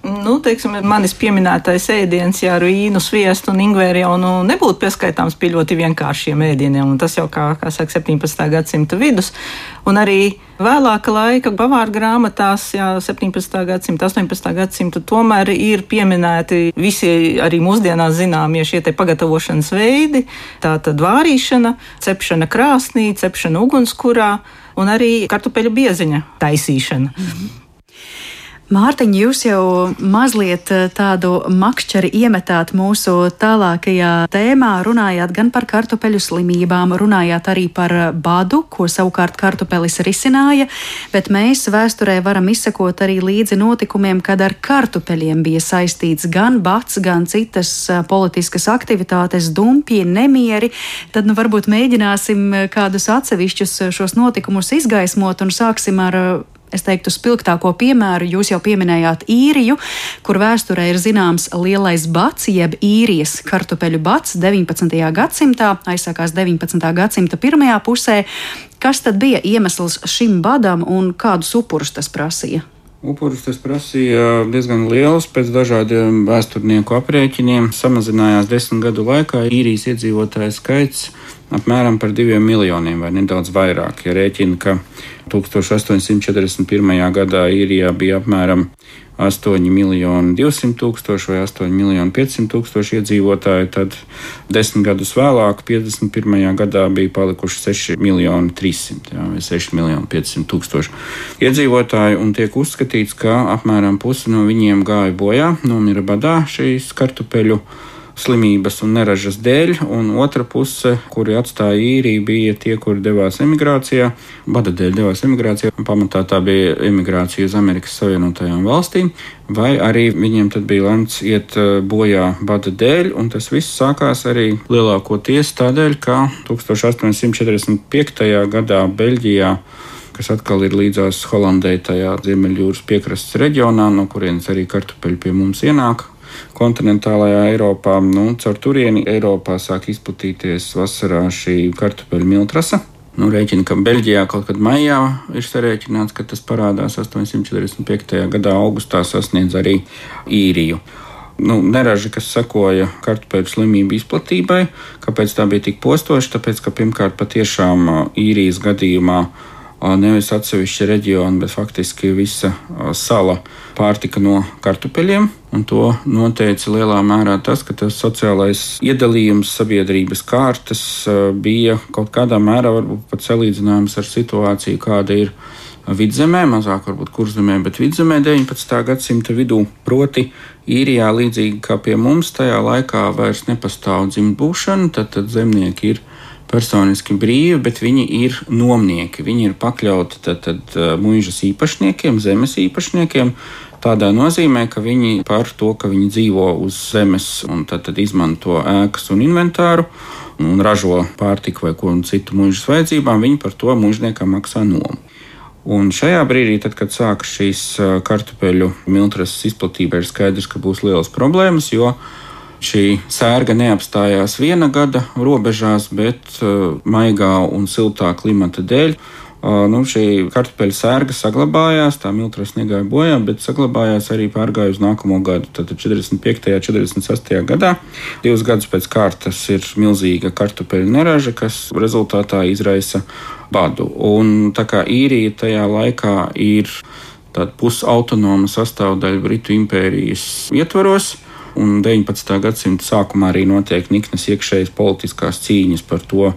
Nu, teiksim, manis pieminētais ēdiens, ja ar vīnu, sviestu un ingvēru jau nu, nebūtu pieskaitāms pie ļoti vienkāršiem ēdieniem. Tas jau, kā, kā saka, 17. gadsimta vidus. Un arī vēlāka laika bavāru grāmatās, jā, 17. gadsimta, 18. gadsimta, tomēr ir pieminēti visi arī mūsdienās zināmie šie pagatavošanas veidi. Tā tad vārīšana, cepšana krāsnī, cepšana ugunskurā un arī kartupeļu bieziņa taisīšana. Mm -hmm. Mārtiņ, jūs jau mazliet eh, tādu makšķeri iemetāt mūsu tālākajā tēmā, runājāt gan par kartupeļu slimībām, runājāt arī par badu, ko savukārt kartupelis risināja, bet mēs vēsturē varam izsekot arī līdzi notikumiem, kad ar kartupeļiem bija saistīts gan bats, gan citas eh, politiskas aktivitātes, dumpji, nemieri. Tad nu, varbūt mēģināsim eh, kādus atsevišķus šos notikumus izgaismot un sāksim ar Es teiktu, spilgtāko piemēru jūs jau pieminējāt īriju, kur vēsturē ir zināms lielais bats, jeb īrijas kartupeļu bats 19. gadsimtā, aizsākās 19. gadsimta pirmajā pusē. Kas tad bija iemesls šim badam un kādus upurus tas prasīja? Upurus tas prasīja diezgan liels. Pēc dažādiem vēsturnieku aprēķiniem samazinājās desmit gadu laikā īrijas iedzīvotāju skaits apmēram par diviem miljoniem vai nedaudz vairāk. Ja rēķina, ka 1841. gadā īrijā bija apmēram 8 miljoni 200 tūkstoši vai 8 miljoni 500 tūkstoši iedzīvotāji, tad desmit gadus vēlāk, 51. gadā, bija palikuši 6 miljoni 300 jā, vai 6 miljoni 500 tūkstoši iedzīvotāji, un tiek uzskatīts, ka apmēram pusi no viņiem gāja bojā, nomira badā šīs kartupeļu slimības un neražas dēļ, un otra puse, kuri atstāja īriju, bija tie, kuri devās emigrācijā. Bada dēļ devās emigrācijā, pamatā tā bija emigrācija uz Amerikas Savienotajām valstīm, vai arī viņiem tad bija lemts iet eh, bojā bada dēļ, un tas viss sākās arī lielākoties tādēļ, ka 1845. gadā Beļģijā kas atkal ir līdzās Holandē, tajā Ziemeļjūras piekrastes reģionā, no kurienes arī kartupeļi pie mums ienāk kontinentālajā Eiropā. Nu, caur turieni Eiropā sāk izplatīties vasarā šī kartupeļu miltrasa. Nu, rēķina, ka Beļģijā kaut kad maijā ir sarēķināts, ka tas parādās 845. gadā, augustā sasniedz arī īriju. Nu, neraži, kas sekoja kartupeļu slimību izplatībai, kāpēc tā bija tik postoša? Tāpēc, ka pirmkārt patiešām īrijas gadījumā nevis atsevišķa reģiona, bet faktiski visa sala pārtika no kartupeļiem. Un to noteica lielā mērā tas, ka tas sociālais iedalījums sabiedrības kārtas bija kaut kādā mērā pat salīdzināms ar situāciju, kāda ir vidzemē, mazāk varbūt kurzemē, bet vidzemē 19. gadsimta vidū. Proti, īrijā līdzīgi kā pie mums, tajā laikā vairs nepastāv dzimtbūšana, tad, tad zemnieki ir personiski brīvi, bet viņi ir nomnieki. Viņi ir pakļauti tad, tad, mūžas īpašniekiem, zemes īpašniekiem. Tādā nozīmē, ka viņi par to, ka viņi dzīvo uz zemes un tad, tad izmanto ēkas un inventāru un ražo pārtiku vai ko citu mūžas vajadzībām, viņi par to mūžniekam maksā nomu. Un šajā brīdī, tad, kad sākas šīs kartupeļu miltras izplatība, ir skaidrs, ka būs lielas problēmas, jo Šī sērga neapstājās viena gada robežās, bet uh, maigā un siltā klimata dēļ uh, nu, šī kartupeļu sērga saglabājās, tā miltras negāja bojā, bet saglabājās arī pārgāja uz nākamo gadu. Tad 45. un 46. gadā, divus gadus pēc kārtas, ir milzīga kartupeļu neraža, kas rezultātā izraisa badu. Un tā kā īrija tajā laikā ir tāda pusautonoma sastāvdaļa Britu impērijas ietvaros, Un 19. gadsimta sākumā arī notiek niknas iekšējas politiskās cīņas par to,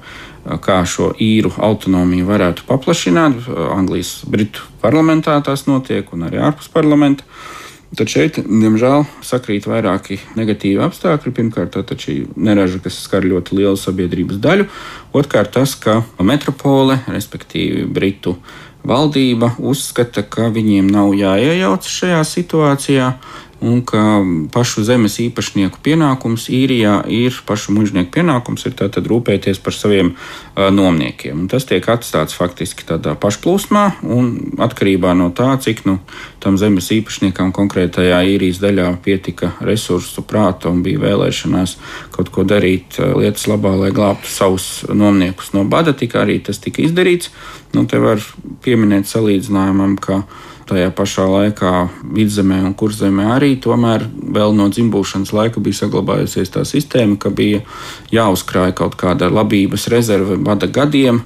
kā šo īru autonomiju varētu paplašināt. Anglijas, Britu parlamentā tās notiek un arī ārpus parlamenta. Tad šeit, diemžēl, sakrīt vairāki negatīvi apstākļi. Pirmkārt, tā šī neraža, kas skar ļoti lielu sabiedrības daļu. Otrkārt, tas, ka metropole, respektīvi Britu valdība, uzskata, ka viņiem nav jāiejaucas šajā situācijā un ka pašu zemes īpašnieku pienākums īrijā ir pašu mužnieku pienākums ir tātad rūpēties par saviem uh, nomniekiem. Un tas tiek atstāts faktiski tādā pašplūsmā un atkarībā no tā, cik nu, tam zemes īpašniekam konkrētajā īrijas daļā pietika resursu, prāta un bija vēlēšanās kaut ko darīt uh, lietas labā, lai glābtu savus nomniekus no bada, tika arī tas tika izdarīts. Nu, te var pieminēt salīdzinājumam, ka Tajā pašā laikā vidzemē un kurzemē arī. Tomēr vēl no dzimbūšanas laika bija saglabājusies tā sistēma, ka bija jāuzkrāj kaut kāda labības rezerve bada gadiem,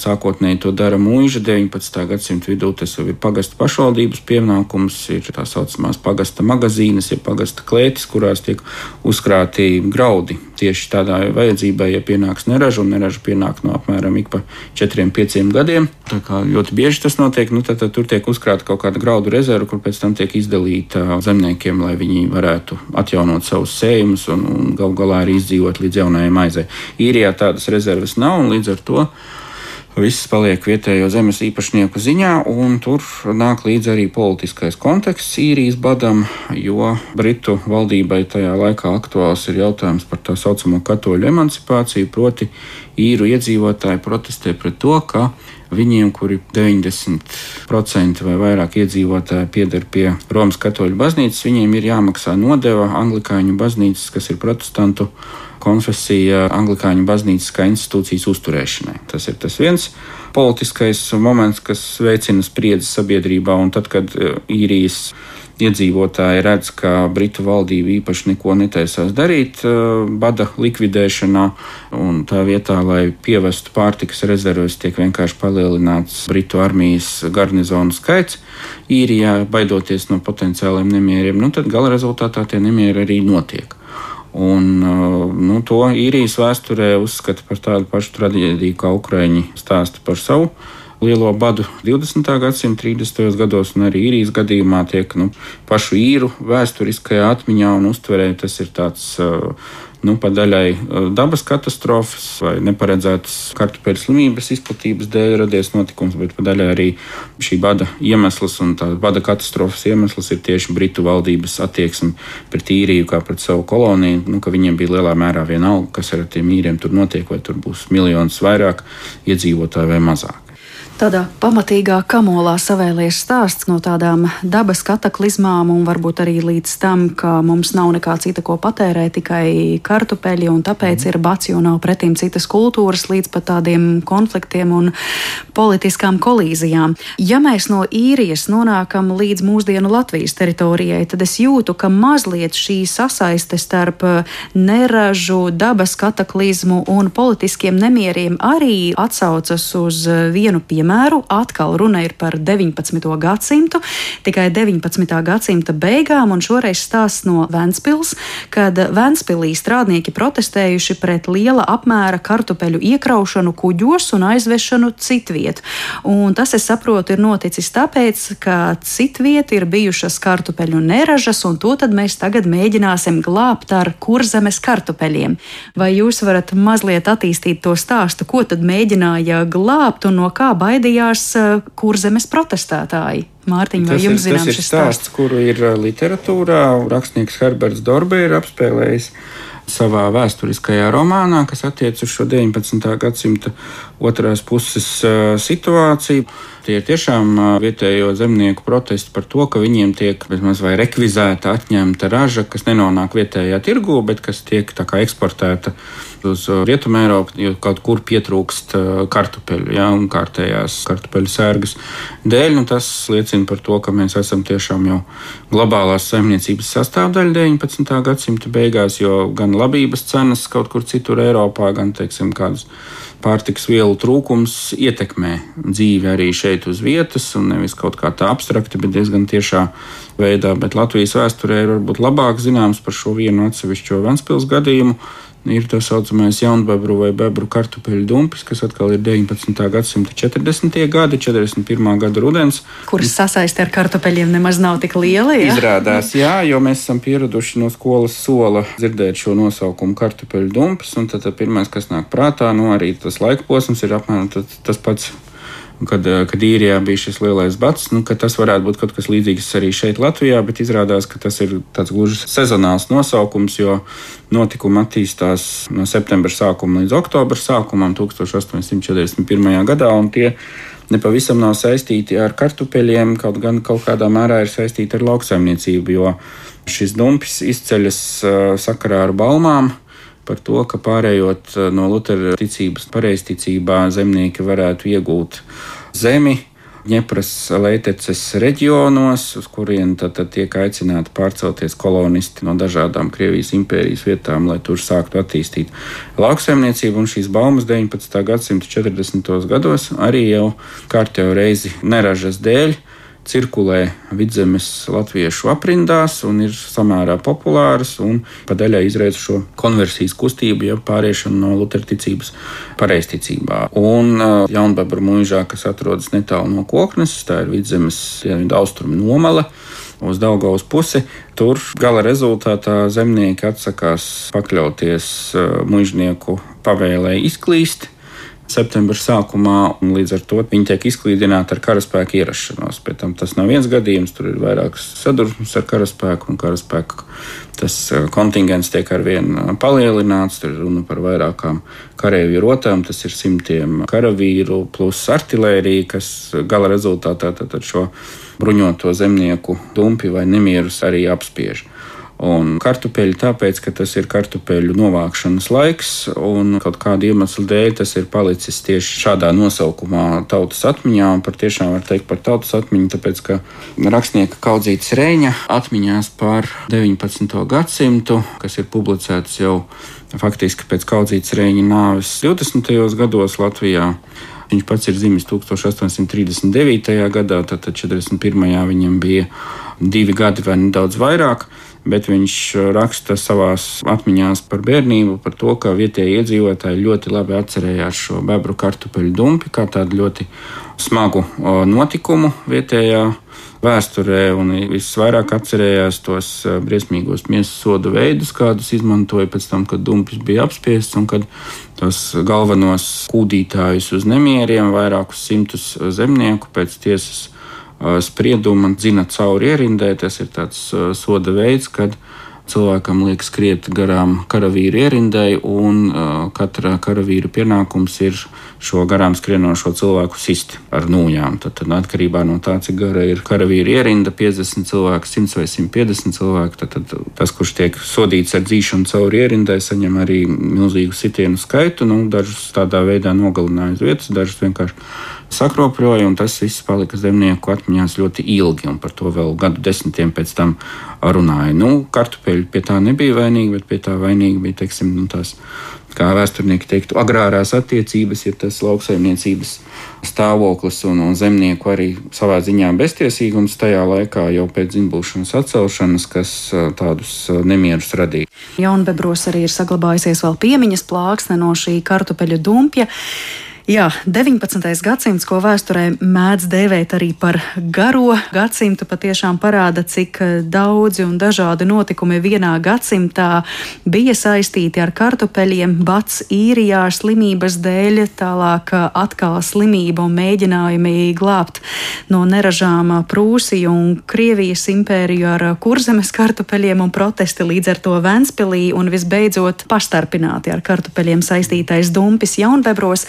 Sākotnēji to dara mūža 19. gadsimta vidū. Tas jau ir pagasta pašvaldības pienākums, ir tā saucamās pagasta magazīnas, ir pagasta klētis, kurās tiek uzkrāti graudi. Tieši tādā vajadzībai, ja pienāks neraža, un neraža pienāk no apmēram ik pa 4-5 gadiem. Tā kā ļoti bieži tas notiek, nu, tad, tad tur tiek uzkrāta kaut kāda graudu rezerve, kur pēc tam tiek izdalīta zemniekiem, lai viņi varētu atjaunot savus sējumus un, un gal galā arī izdzīvot līdz jaunajai maizei. Īrijā tādas rezerves nav, un līdz ar to Viss paliek vietējo zemes īpašnieku ziņā, un tur nāk līdzi arī politiskais konteksts īrijas badam, jo Britu valdībai tajā laikā aktuāls ir jautājums par tā saucamo katoļu emancipāciju, proti īru iedzīvotāji protestē pret to, ka viņiem, kuri 90% vai vairāk iedzīvotāji pieder pie Romas katoļu baznīcas, viņiem ir jāmaksā nodeva anglikāņu baznīcas, kas ir protestantu konfesija Anglikāņu baznīcas kā institūcijas uzturēšanai. Tas ir tas viens politiskais moments, kas veicina spriedzi sabiedrībā, un tad, kad e, īrijas iedzīvotāji redz, ka Britu valdība īpaši neko netaisās darīt e, bada likvidēšanā, un tā vietā, lai pievestu pārtikas rezerves, tiek vienkārši palielināts Britu armijas garnizonu skaits īrijā, baidoties no potenciāliem nemieriem, nu tad gala rezultātā tie nemieri arī notiek. Un, uh, nu, to īrijas vēsturē uzskata par tādu pašu traģēdiju, kā Ukrāņi stāsta par savu lielo badu 20. gadsimta 30. gados, un arī īrijas gadījumā tiek nu, pašu īru vēsturiskajā atmiņā un uztverē tas ir tāds uh, nu, pa daļai uh, dabas katastrofas vai neparedzētas kartupeļu slimības izplatības dēļ radies notikums, bet pa daļai arī šī bada iemesls un tā bada katastrofas iemesls ir tieši Britu valdības attieksme pret īriju kā pret savu koloniju, nu, ka viņiem bija lielā mērā vienalga, kas ar tiem īriem tur notiek, vai tur būs miljonus vairāk iedzīvotāju vai mazāk. Tādā pamatīgā kamolā savēlies stāsts no tādām dabas kataklizmām, un varbūt arī līdz tam, ka mums nav nekā cita, ko patērēt, tikai kartupeļi, un tāpēc ir bats, jo nav pretīm citas kultūras, līdz pat tādiem konfliktiem un politiskām kolīzijām. Ja mēs no īrijas nonākam līdz mūsdienu Latvijas teritorijai, tad es jūtu, ka mazliet šī sasaiste starp neražu, dabas kataklizmu un politiskiem nemieriem arī atsaucas uz vienu piemēru piemēru. Atkal runa ir par 19. gadsimtu, tikai 19. gadsimta beigām, un šoreiz stāsts no Ventspils, kad Ventspilī strādnieki protestējuši pret liela apmēra kartupeļu iekraušanu kuģos un aizvešanu citviet. Un tas, es saprotu, ir noticis tāpēc, ka citviet ir bijušas kartupeļu neražas, un to tad mēs tagad mēģināsim glābt ar kurzemes kartupeļiem. Vai jūs varat mazliet attīstīt to stāstu, ko tad mēģināja glābt un no kā baidījās? Baidījās eh, kurzemes protestētāji. Mārtiņ, vai jums ir, zināms šis stāsts, stāsts? kuru ir literatūrā rakstnieks Herberts Dorbe ir apspēlējis savā vēsturiskajā romānā, kas attiecas uz šo 19. gadsimta otrās puses situāciju. Tie ir tiešām vietējo zemnieku protesti par to, ka viņiem tiek bezmaz vai rekvizēta, atņemta raža, kas nenonāk vietējā tirgū, bet kas tiek eksportēta uz Rietumu Eiropu, jo kaut kur pietrūkst kartupeļu, ja, un kārtējās kartupeļu sērgas dēļ. Nu, tas liecina par to, ka mēs esam tiešām jau globālās saimniecības sastāvdaļa 19. gadsimta beigās, jo gan labības cenas kaut kur citur Eiropā, gan, teiksim, kādas pārtiks vielu trūkums ietekmē dzīvi arī šeit uz vietas, un nevis kaut kā tā abstrakti, bet diezgan tiešā veidā. Bet Latvijas vēsturē ir varbūt labāk zināms par šo vienu atsevišķo Ventspils gadījumu. Ir tā saucamais jaunbebru vai bebru kartupeļu dumpis, kas atkal ir 19. gadsimta 40. gadi, 41. gada rudens. Kuras sasaiste ar kartupeļiem nemaz nav tik liela. Ja? Izrādās, jā, jo mēs esam pieraduši no skolas sola dzirdēt šo nosaukumu kartupeļu dumpis, un tad, tad pirmais, kas nāk prātā, nu arī tas laika posms ir apmēram tas pats kad, eh, kad īrijā bija šis lielais bats, nu, tas varētu būt kaut kas līdzīgs arī šeit, Latvijā, bet izrādās, ka tas ir tāds gluži sezonāls nosaukums, jo notikumi attīstās no septembra sākuma līdz oktobra sākumam 1841. gadā, un tie nepavisam nav saistīti ar kartupeļiem, kaut gan kaut kādā mērā ir saistīti ar lauksaimniecību, jo šis dumpis izceļas eh, sakarā ar balmām par to, ka pārējot eh, no Lutera ticības pareizticībā, zemnieki varētu iegūt zemi. Ņepras leiteces reģionos, uz kuriem tad, tad tiek aicināti pārcelties kolonisti no dažādām Krievijas impērijas vietām, lai tur sāktu attīstīt lauksaimniecību. Un šīs baumas 19. gadsimta 40. gados arī jau kārtējo reizi neražas dēļ cirkulē vidzemes latviešu aprindās un ir samērā populāras un padaļai izraisa šo konversijas kustību, ja pāriešanu no luterticības pareizticībā. Un Jaunbabra mūžā, kas atrodas netālu no koknes, tā ir vidzemes dienvidu austrumu nomala uz Daugaus pusi. Tur gala rezultātā zemnieki atsakās pakļauties mužnieku pavēlē izklīst septembra sākumā, un līdz ar to viņi tiek izklīdināti ar karaspēku ierašanos. Pēc tam tas nav viens gadījums, tur ir vairākas sadursmes ar karaspēku, un karaspēku tas eh, kontingents tiek ar vien eh, palielināts. Tur ir runa par vairākām karavīru rotām, tas ir simtiem karavīru plus artilērija, kas gala rezultātā šo bruņoto zemnieku dumpi vai nemierus arī apspiež. Un kartupeļi tāpēc, ka tas ir kartupeļu novākšanas laiks, un kaut kāda iemesla dēļ tas ir palicis tieši šādā nosaukumā tautas atmiņā. Un par tiešām var teikt par tautas atmiņu, tāpēc, ka rakstnieka Kaudzītas Reņa atmiņās par 19. gadsimtu, kas ir publicēts jau faktiski pēc Kaudzītas Reņa nāves 20. gados Latvijā. Viņš pats ir dzimis 1839. gadā, tad 41. viņam bija divi gadi vai nedaudz vairāk bet viņš uh, raksta savā atmiņā par bērnību, par to, ka vietējie iedzīvotāji ļoti labi atcerējās šo bebru kartupeļu dumpi kā tādu ļoti smagu uh, notikumu vietējā vēsturē un visvairāk atcerējās tos briesmīgos miesas sodu veidus, kādus izmantoja pēc tam, kad dumpis bija apspiests un kad tos galvenos kūdītājus uz nemieriem, vairākus simtus zemnieku pēc tiesas sprieduma dzina cauri ierindē. Tas ir tāds soda veids, kad cilvēkam liek skriet garām karavīru ierindai, un uh, katra karavīra pienākums ir šo garām skrienošo cilvēku sist ar nūjām. Tad, tad atkarībā no tā, cik gara ir karavīra ierinda, 50 cilvēku, 100 vai 150 cilvēku, tad, tad tas, kurš tiek sodīts ar dzīšanu cauri ierindai, saņem arī milzīgu sitienu skaitu. Nu, dažus tādā veidā nogalināja uz vietas, dažus vienkārši sakropļoja, un tas viss palika zemnieku atmiņās ļoti ilgi, un par to vēl gadu desmitiem pēc tam runāja. Nu, kartupeļi pie tā nebija vainīgi, bet pie tā vainīgi bija, teiksim, nu, tās, kā vēsturnieki teiktu, agrārās attiecības, ja tas lauksaimniecības stāvoklis un, un zemnieku arī savā ziņā beztiesīgums tajā laikā jau pēc dzimbūšanas atcelšanas, kas tādus nemierus radīja. Jaunbebros arī ir saglabājusies vēl piemiņas plāksne no šī kartupeļu dumpja. Jā, 19. gadsimts, ko vēsturē mēdz dēvēt arī par garo gadsimtu, patiešām parāda, cik eh, daudzi un dažādi notikumi vienā gadsimtā bija saistīti ar kartupeļiem, bats īrijā slimības dēļ, tālāk eh, atkal slimība un mēģinājumi glābt no neražām Prūsiju un Krievijas impēriju ar kurzemes kartupeļiem un protesti līdz ar to Ventspilī un visbeidzot pastarpināti ar kartupeļiem saistītais dumpis jaunbebros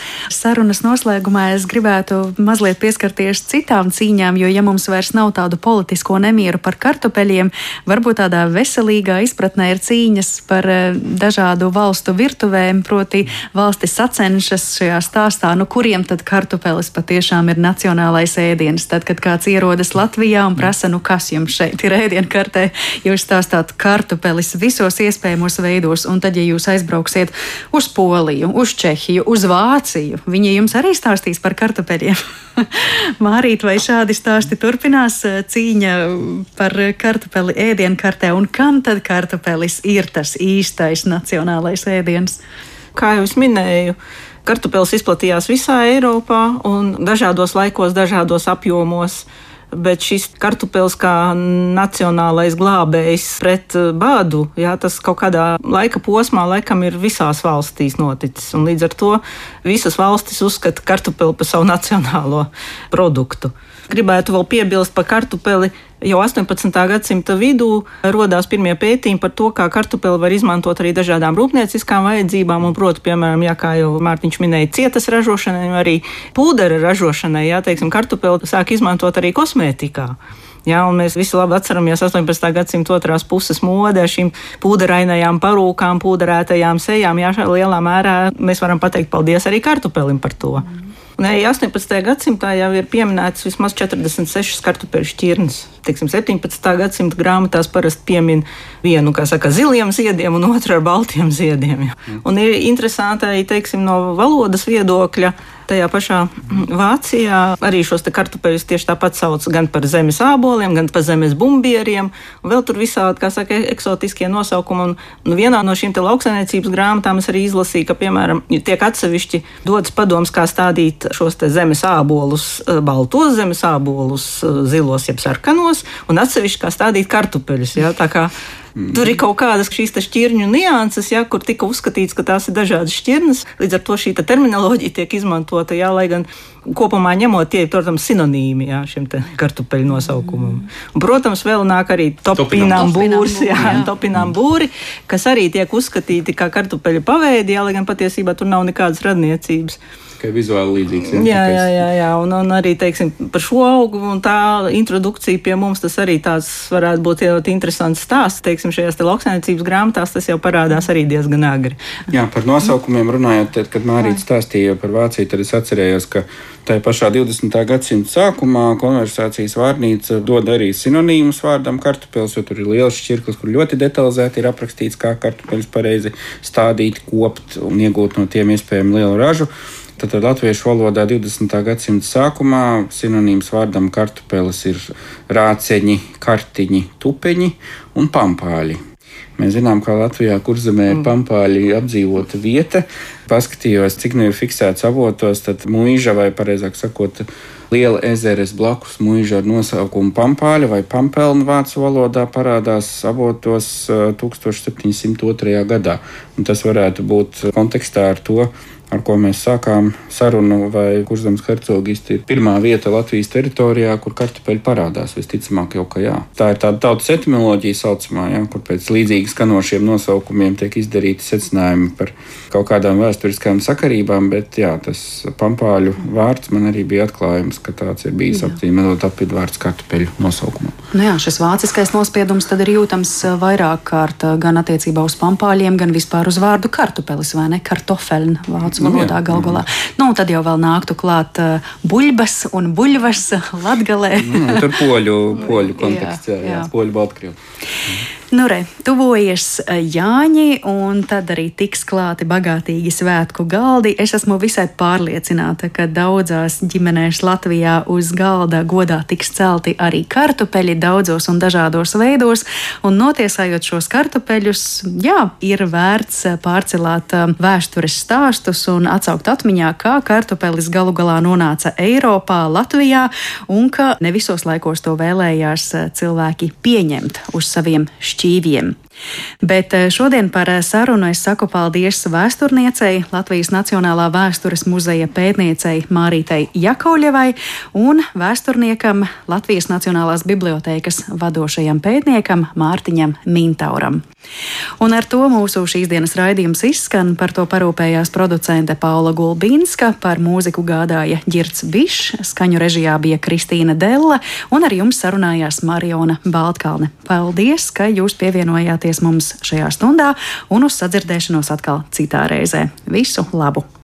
sarunas noslēgumā es gribētu mazliet pieskarties citām cīņām, jo, ja mums vairs nav tādu politisko nemieru par kartupeļiem, varbūt tādā veselīgā izpratnē ir cīņas par eh, dažādu valstu virtuvēm, proti valstis sacenšas šajā stāstā, nu kuriem tad kartupelis patiešām ir nacionālais ēdiens. Tad, kad kāds ierodas Latvijā un prasa, nu kas jums šeit ir ēdienkartē, jūs stāstāt kartupelis visos iespējamos veidos, un tad, ja jūs aizbrauksiet uz Poliju, uz Čehiju, uz Vāciju, Viņi jums arī stāstīs par kartupeļiem. [laughs] Mārīt, vai šādi stāsti turpinās eh, cīņa par kartupeli ēdienkartē, un kam tad kartupelis ir tas īstais nacionālais ēdiens? Kā jau minēju, kartupelis izplatījās visā Eiropā un dažādos laikos, dažādos apjomos bet šis kartupēlis kā nacionālais glābējs pret eh, bādu, jā, tas kaut kādā laika posmā laikam ir visās valstīs noticis. Un līdz ar to visas valstis uzskata kartupeli par savu nacionālo produktu. Gribētu vēl piebilst par kartupeli. Jau 18. gadsimta vidū radās pirmie pētījumi par to, kā kartupeli var izmantot arī dažādām rūpnieciskām vajadzībām, un, proti, piemēram, jā, kā jau Mārtiņš minēja, cietas ražošanai, arī pūdera ražošanai, jā, teiksim, kartupeli sāk izmantot arī kosmētikā. Ja, mēs visi labi atceramies 18. gadsimta otrās puses modē, šīm pūderainajām parūkām, pūderētajām sejām. Jā, lielā mērā mēs varam pateikt paldies arī kartupelim par to. Mm. Arī 18. gadsimtā jau ir pieminētas vismaz 46 kartupeļu šķirnes. Teiksim, 17. gadsimta grāmatās parasti piemin vienu, kā saka, ziliem ziediem un otru ar baltiem ziediem. Ja. Mm. Un ir interesanti arī, teiksim, no valodas viedokļa tajā pašā Vācijā arī šos kartupeļus tieši tāpat sauc gan par zemes āboliem, gan par zemes bumbieriem. Vēl tur visādi, kā saka, eksotiskie nosaukumi. Un, nu, vienā no šīm lauksainiecības grāmatām es arī izlasīju, ka, piemēram, tiek atsevišķi dots padoms, kā stādīt šos zemes ābolus, eh, baltos zemes ābolus, eh, zilos, jeb sarkanos, un atsevišķi kā stādīt kartupeļus. Ja? Tā kā Mm. Tur ir kaut kādas šīs šķirņu nianses, ja, kur tika uzskatīts, ka tās ir dažādas šķirnes. Līdz ar to šī terminoloģija tiek izmantota, jā, lai gan kopumā ņemot, tie ir, protams, sinonīmi jā, šim kartupeļu nosaukumam. Mm. Un, protams, vēl nāk arī topinām būrs, topinām [laughs] būri, kas arī tiek uzskatīti kā kartupeļu paveidi, jā, lai gan patiesībā tur nav nekādas radniecības tikai vizuāli līdzīgs. Ja? Jā, jā, jā, jā. Un, un arī teiksim, par šo augu un tā introdukcija pie mums tas arī tāds varētu būt ļoti interesants stāsts. Teiksim, šajās te lauksaimniecības grāmatās tas jau parādās arī diezgan agri. Jā, par nosaukumiem runājot, tad, kad Mārīts stāstīja par Vāciju, tad es atcerējos, ka tajā pašā 20. gadsimta sākumā konversācijas vārnīca dod arī sinonīmus vārdam kartupeļs, jo tur ir liels šķirklis, kur ļoti detalizēti ir aprakstīts, kā kartupeļus pareizi stādīt, kopt un iegūt no tiem iespējami lielu ražu. Tātad latviešu valodā 20. gadsimta sākumā sinonīms vārdam kartupelis ir rāceņi, kartiņi, tupeņi un pampāļi. Mēs zinām, ka Latvijā kurzemē ir mm. pampāļi apdzīvota vieta. Paskatījos, cik nu ir fiksēts avotos, tad mūža vai, pareizāk sakot, liela ezeres blakus mūža ar nosaukumu Pampāļa vai Pampelna vācu valodā parādās avotos 1702. gadā. Un tas varētu būt kontekstā ar to, ar ko mēs sākām sarunu, vai kurzems hercogisti ir pirmā vieta Latvijas teritorijā, kur kartupeļi parādās. Visticamāk, jau ka jā. Tā ir tāda tautas etimoloģija saucamā, jā, kur pēc līdzīgi skanošiem nosaukumiem tiek izdarīti secinājumi par kaut kādām vēsturiskām sakarībām, bet jā, tas pampāļu vārds man arī bija atklājums, ka tāds ir bijis apzīmējot apvidu vārds kartupeļu nosaukumam. Nu jā, šis vāciskais nospiedums tad ir jūtams eh, vairāk kārt eh, gan attiecībā uz pampāļiem, gan vispār uz vārdu kartupelis vai ne kartofeln vācu valodā nu, galu galā. Nu, tad jau vēl nāktu klāt uh, buļbas un buļvas [laughs] latgalē. mm, tur poļu, poļu [laughs] konteksts, jā, jā, jā. poļu Baltkrievu. Mm. Nu, re, tuvojas eh, Jāņi, un tad arī tiks klāti bagātīgi svētku galdi. Es esmu visai pārliecināta, ka daudzās ģimenēs Latvijā uz galda godā tiks celti arī kartupeļi daudzos un dažādos veidos. Un notiesājot šos kartupeļus, jā, ir vērts pārcelāt eh, vēstures stāstus un atsaukt atmiņā, kā kartupelis galu galā nonāca Eiropā, Latvijā, un ka ne visos laikos to vēlējās eh, cilvēki pieņemt uz saviem šķietniem šķīviem. Bet eh, šodien par eh, sarunu es saku paldies vēsturniecei, Latvijas Nacionālā vēstures muzeja pētniecei Mārītei Jakauļevai un vēsturniekam Latvijas Nacionālās bibliotēkas vadošajam pētniekam Mārtiņam Mintauram. Un ar to mūsu šīs dienas raidījums izskan. Par to parūpējās producente Paula Gulbīnska, par mūziku gādāja Girts Bišs, skaņu režijā bija Kristīna Della un ar jums sarunājās Mariona Baltkalne. Paldies, ka jūs pievienojāties klausījāties mums šajā stundā un uz sadzirdēšanos atkal citā reizē. Visu labu!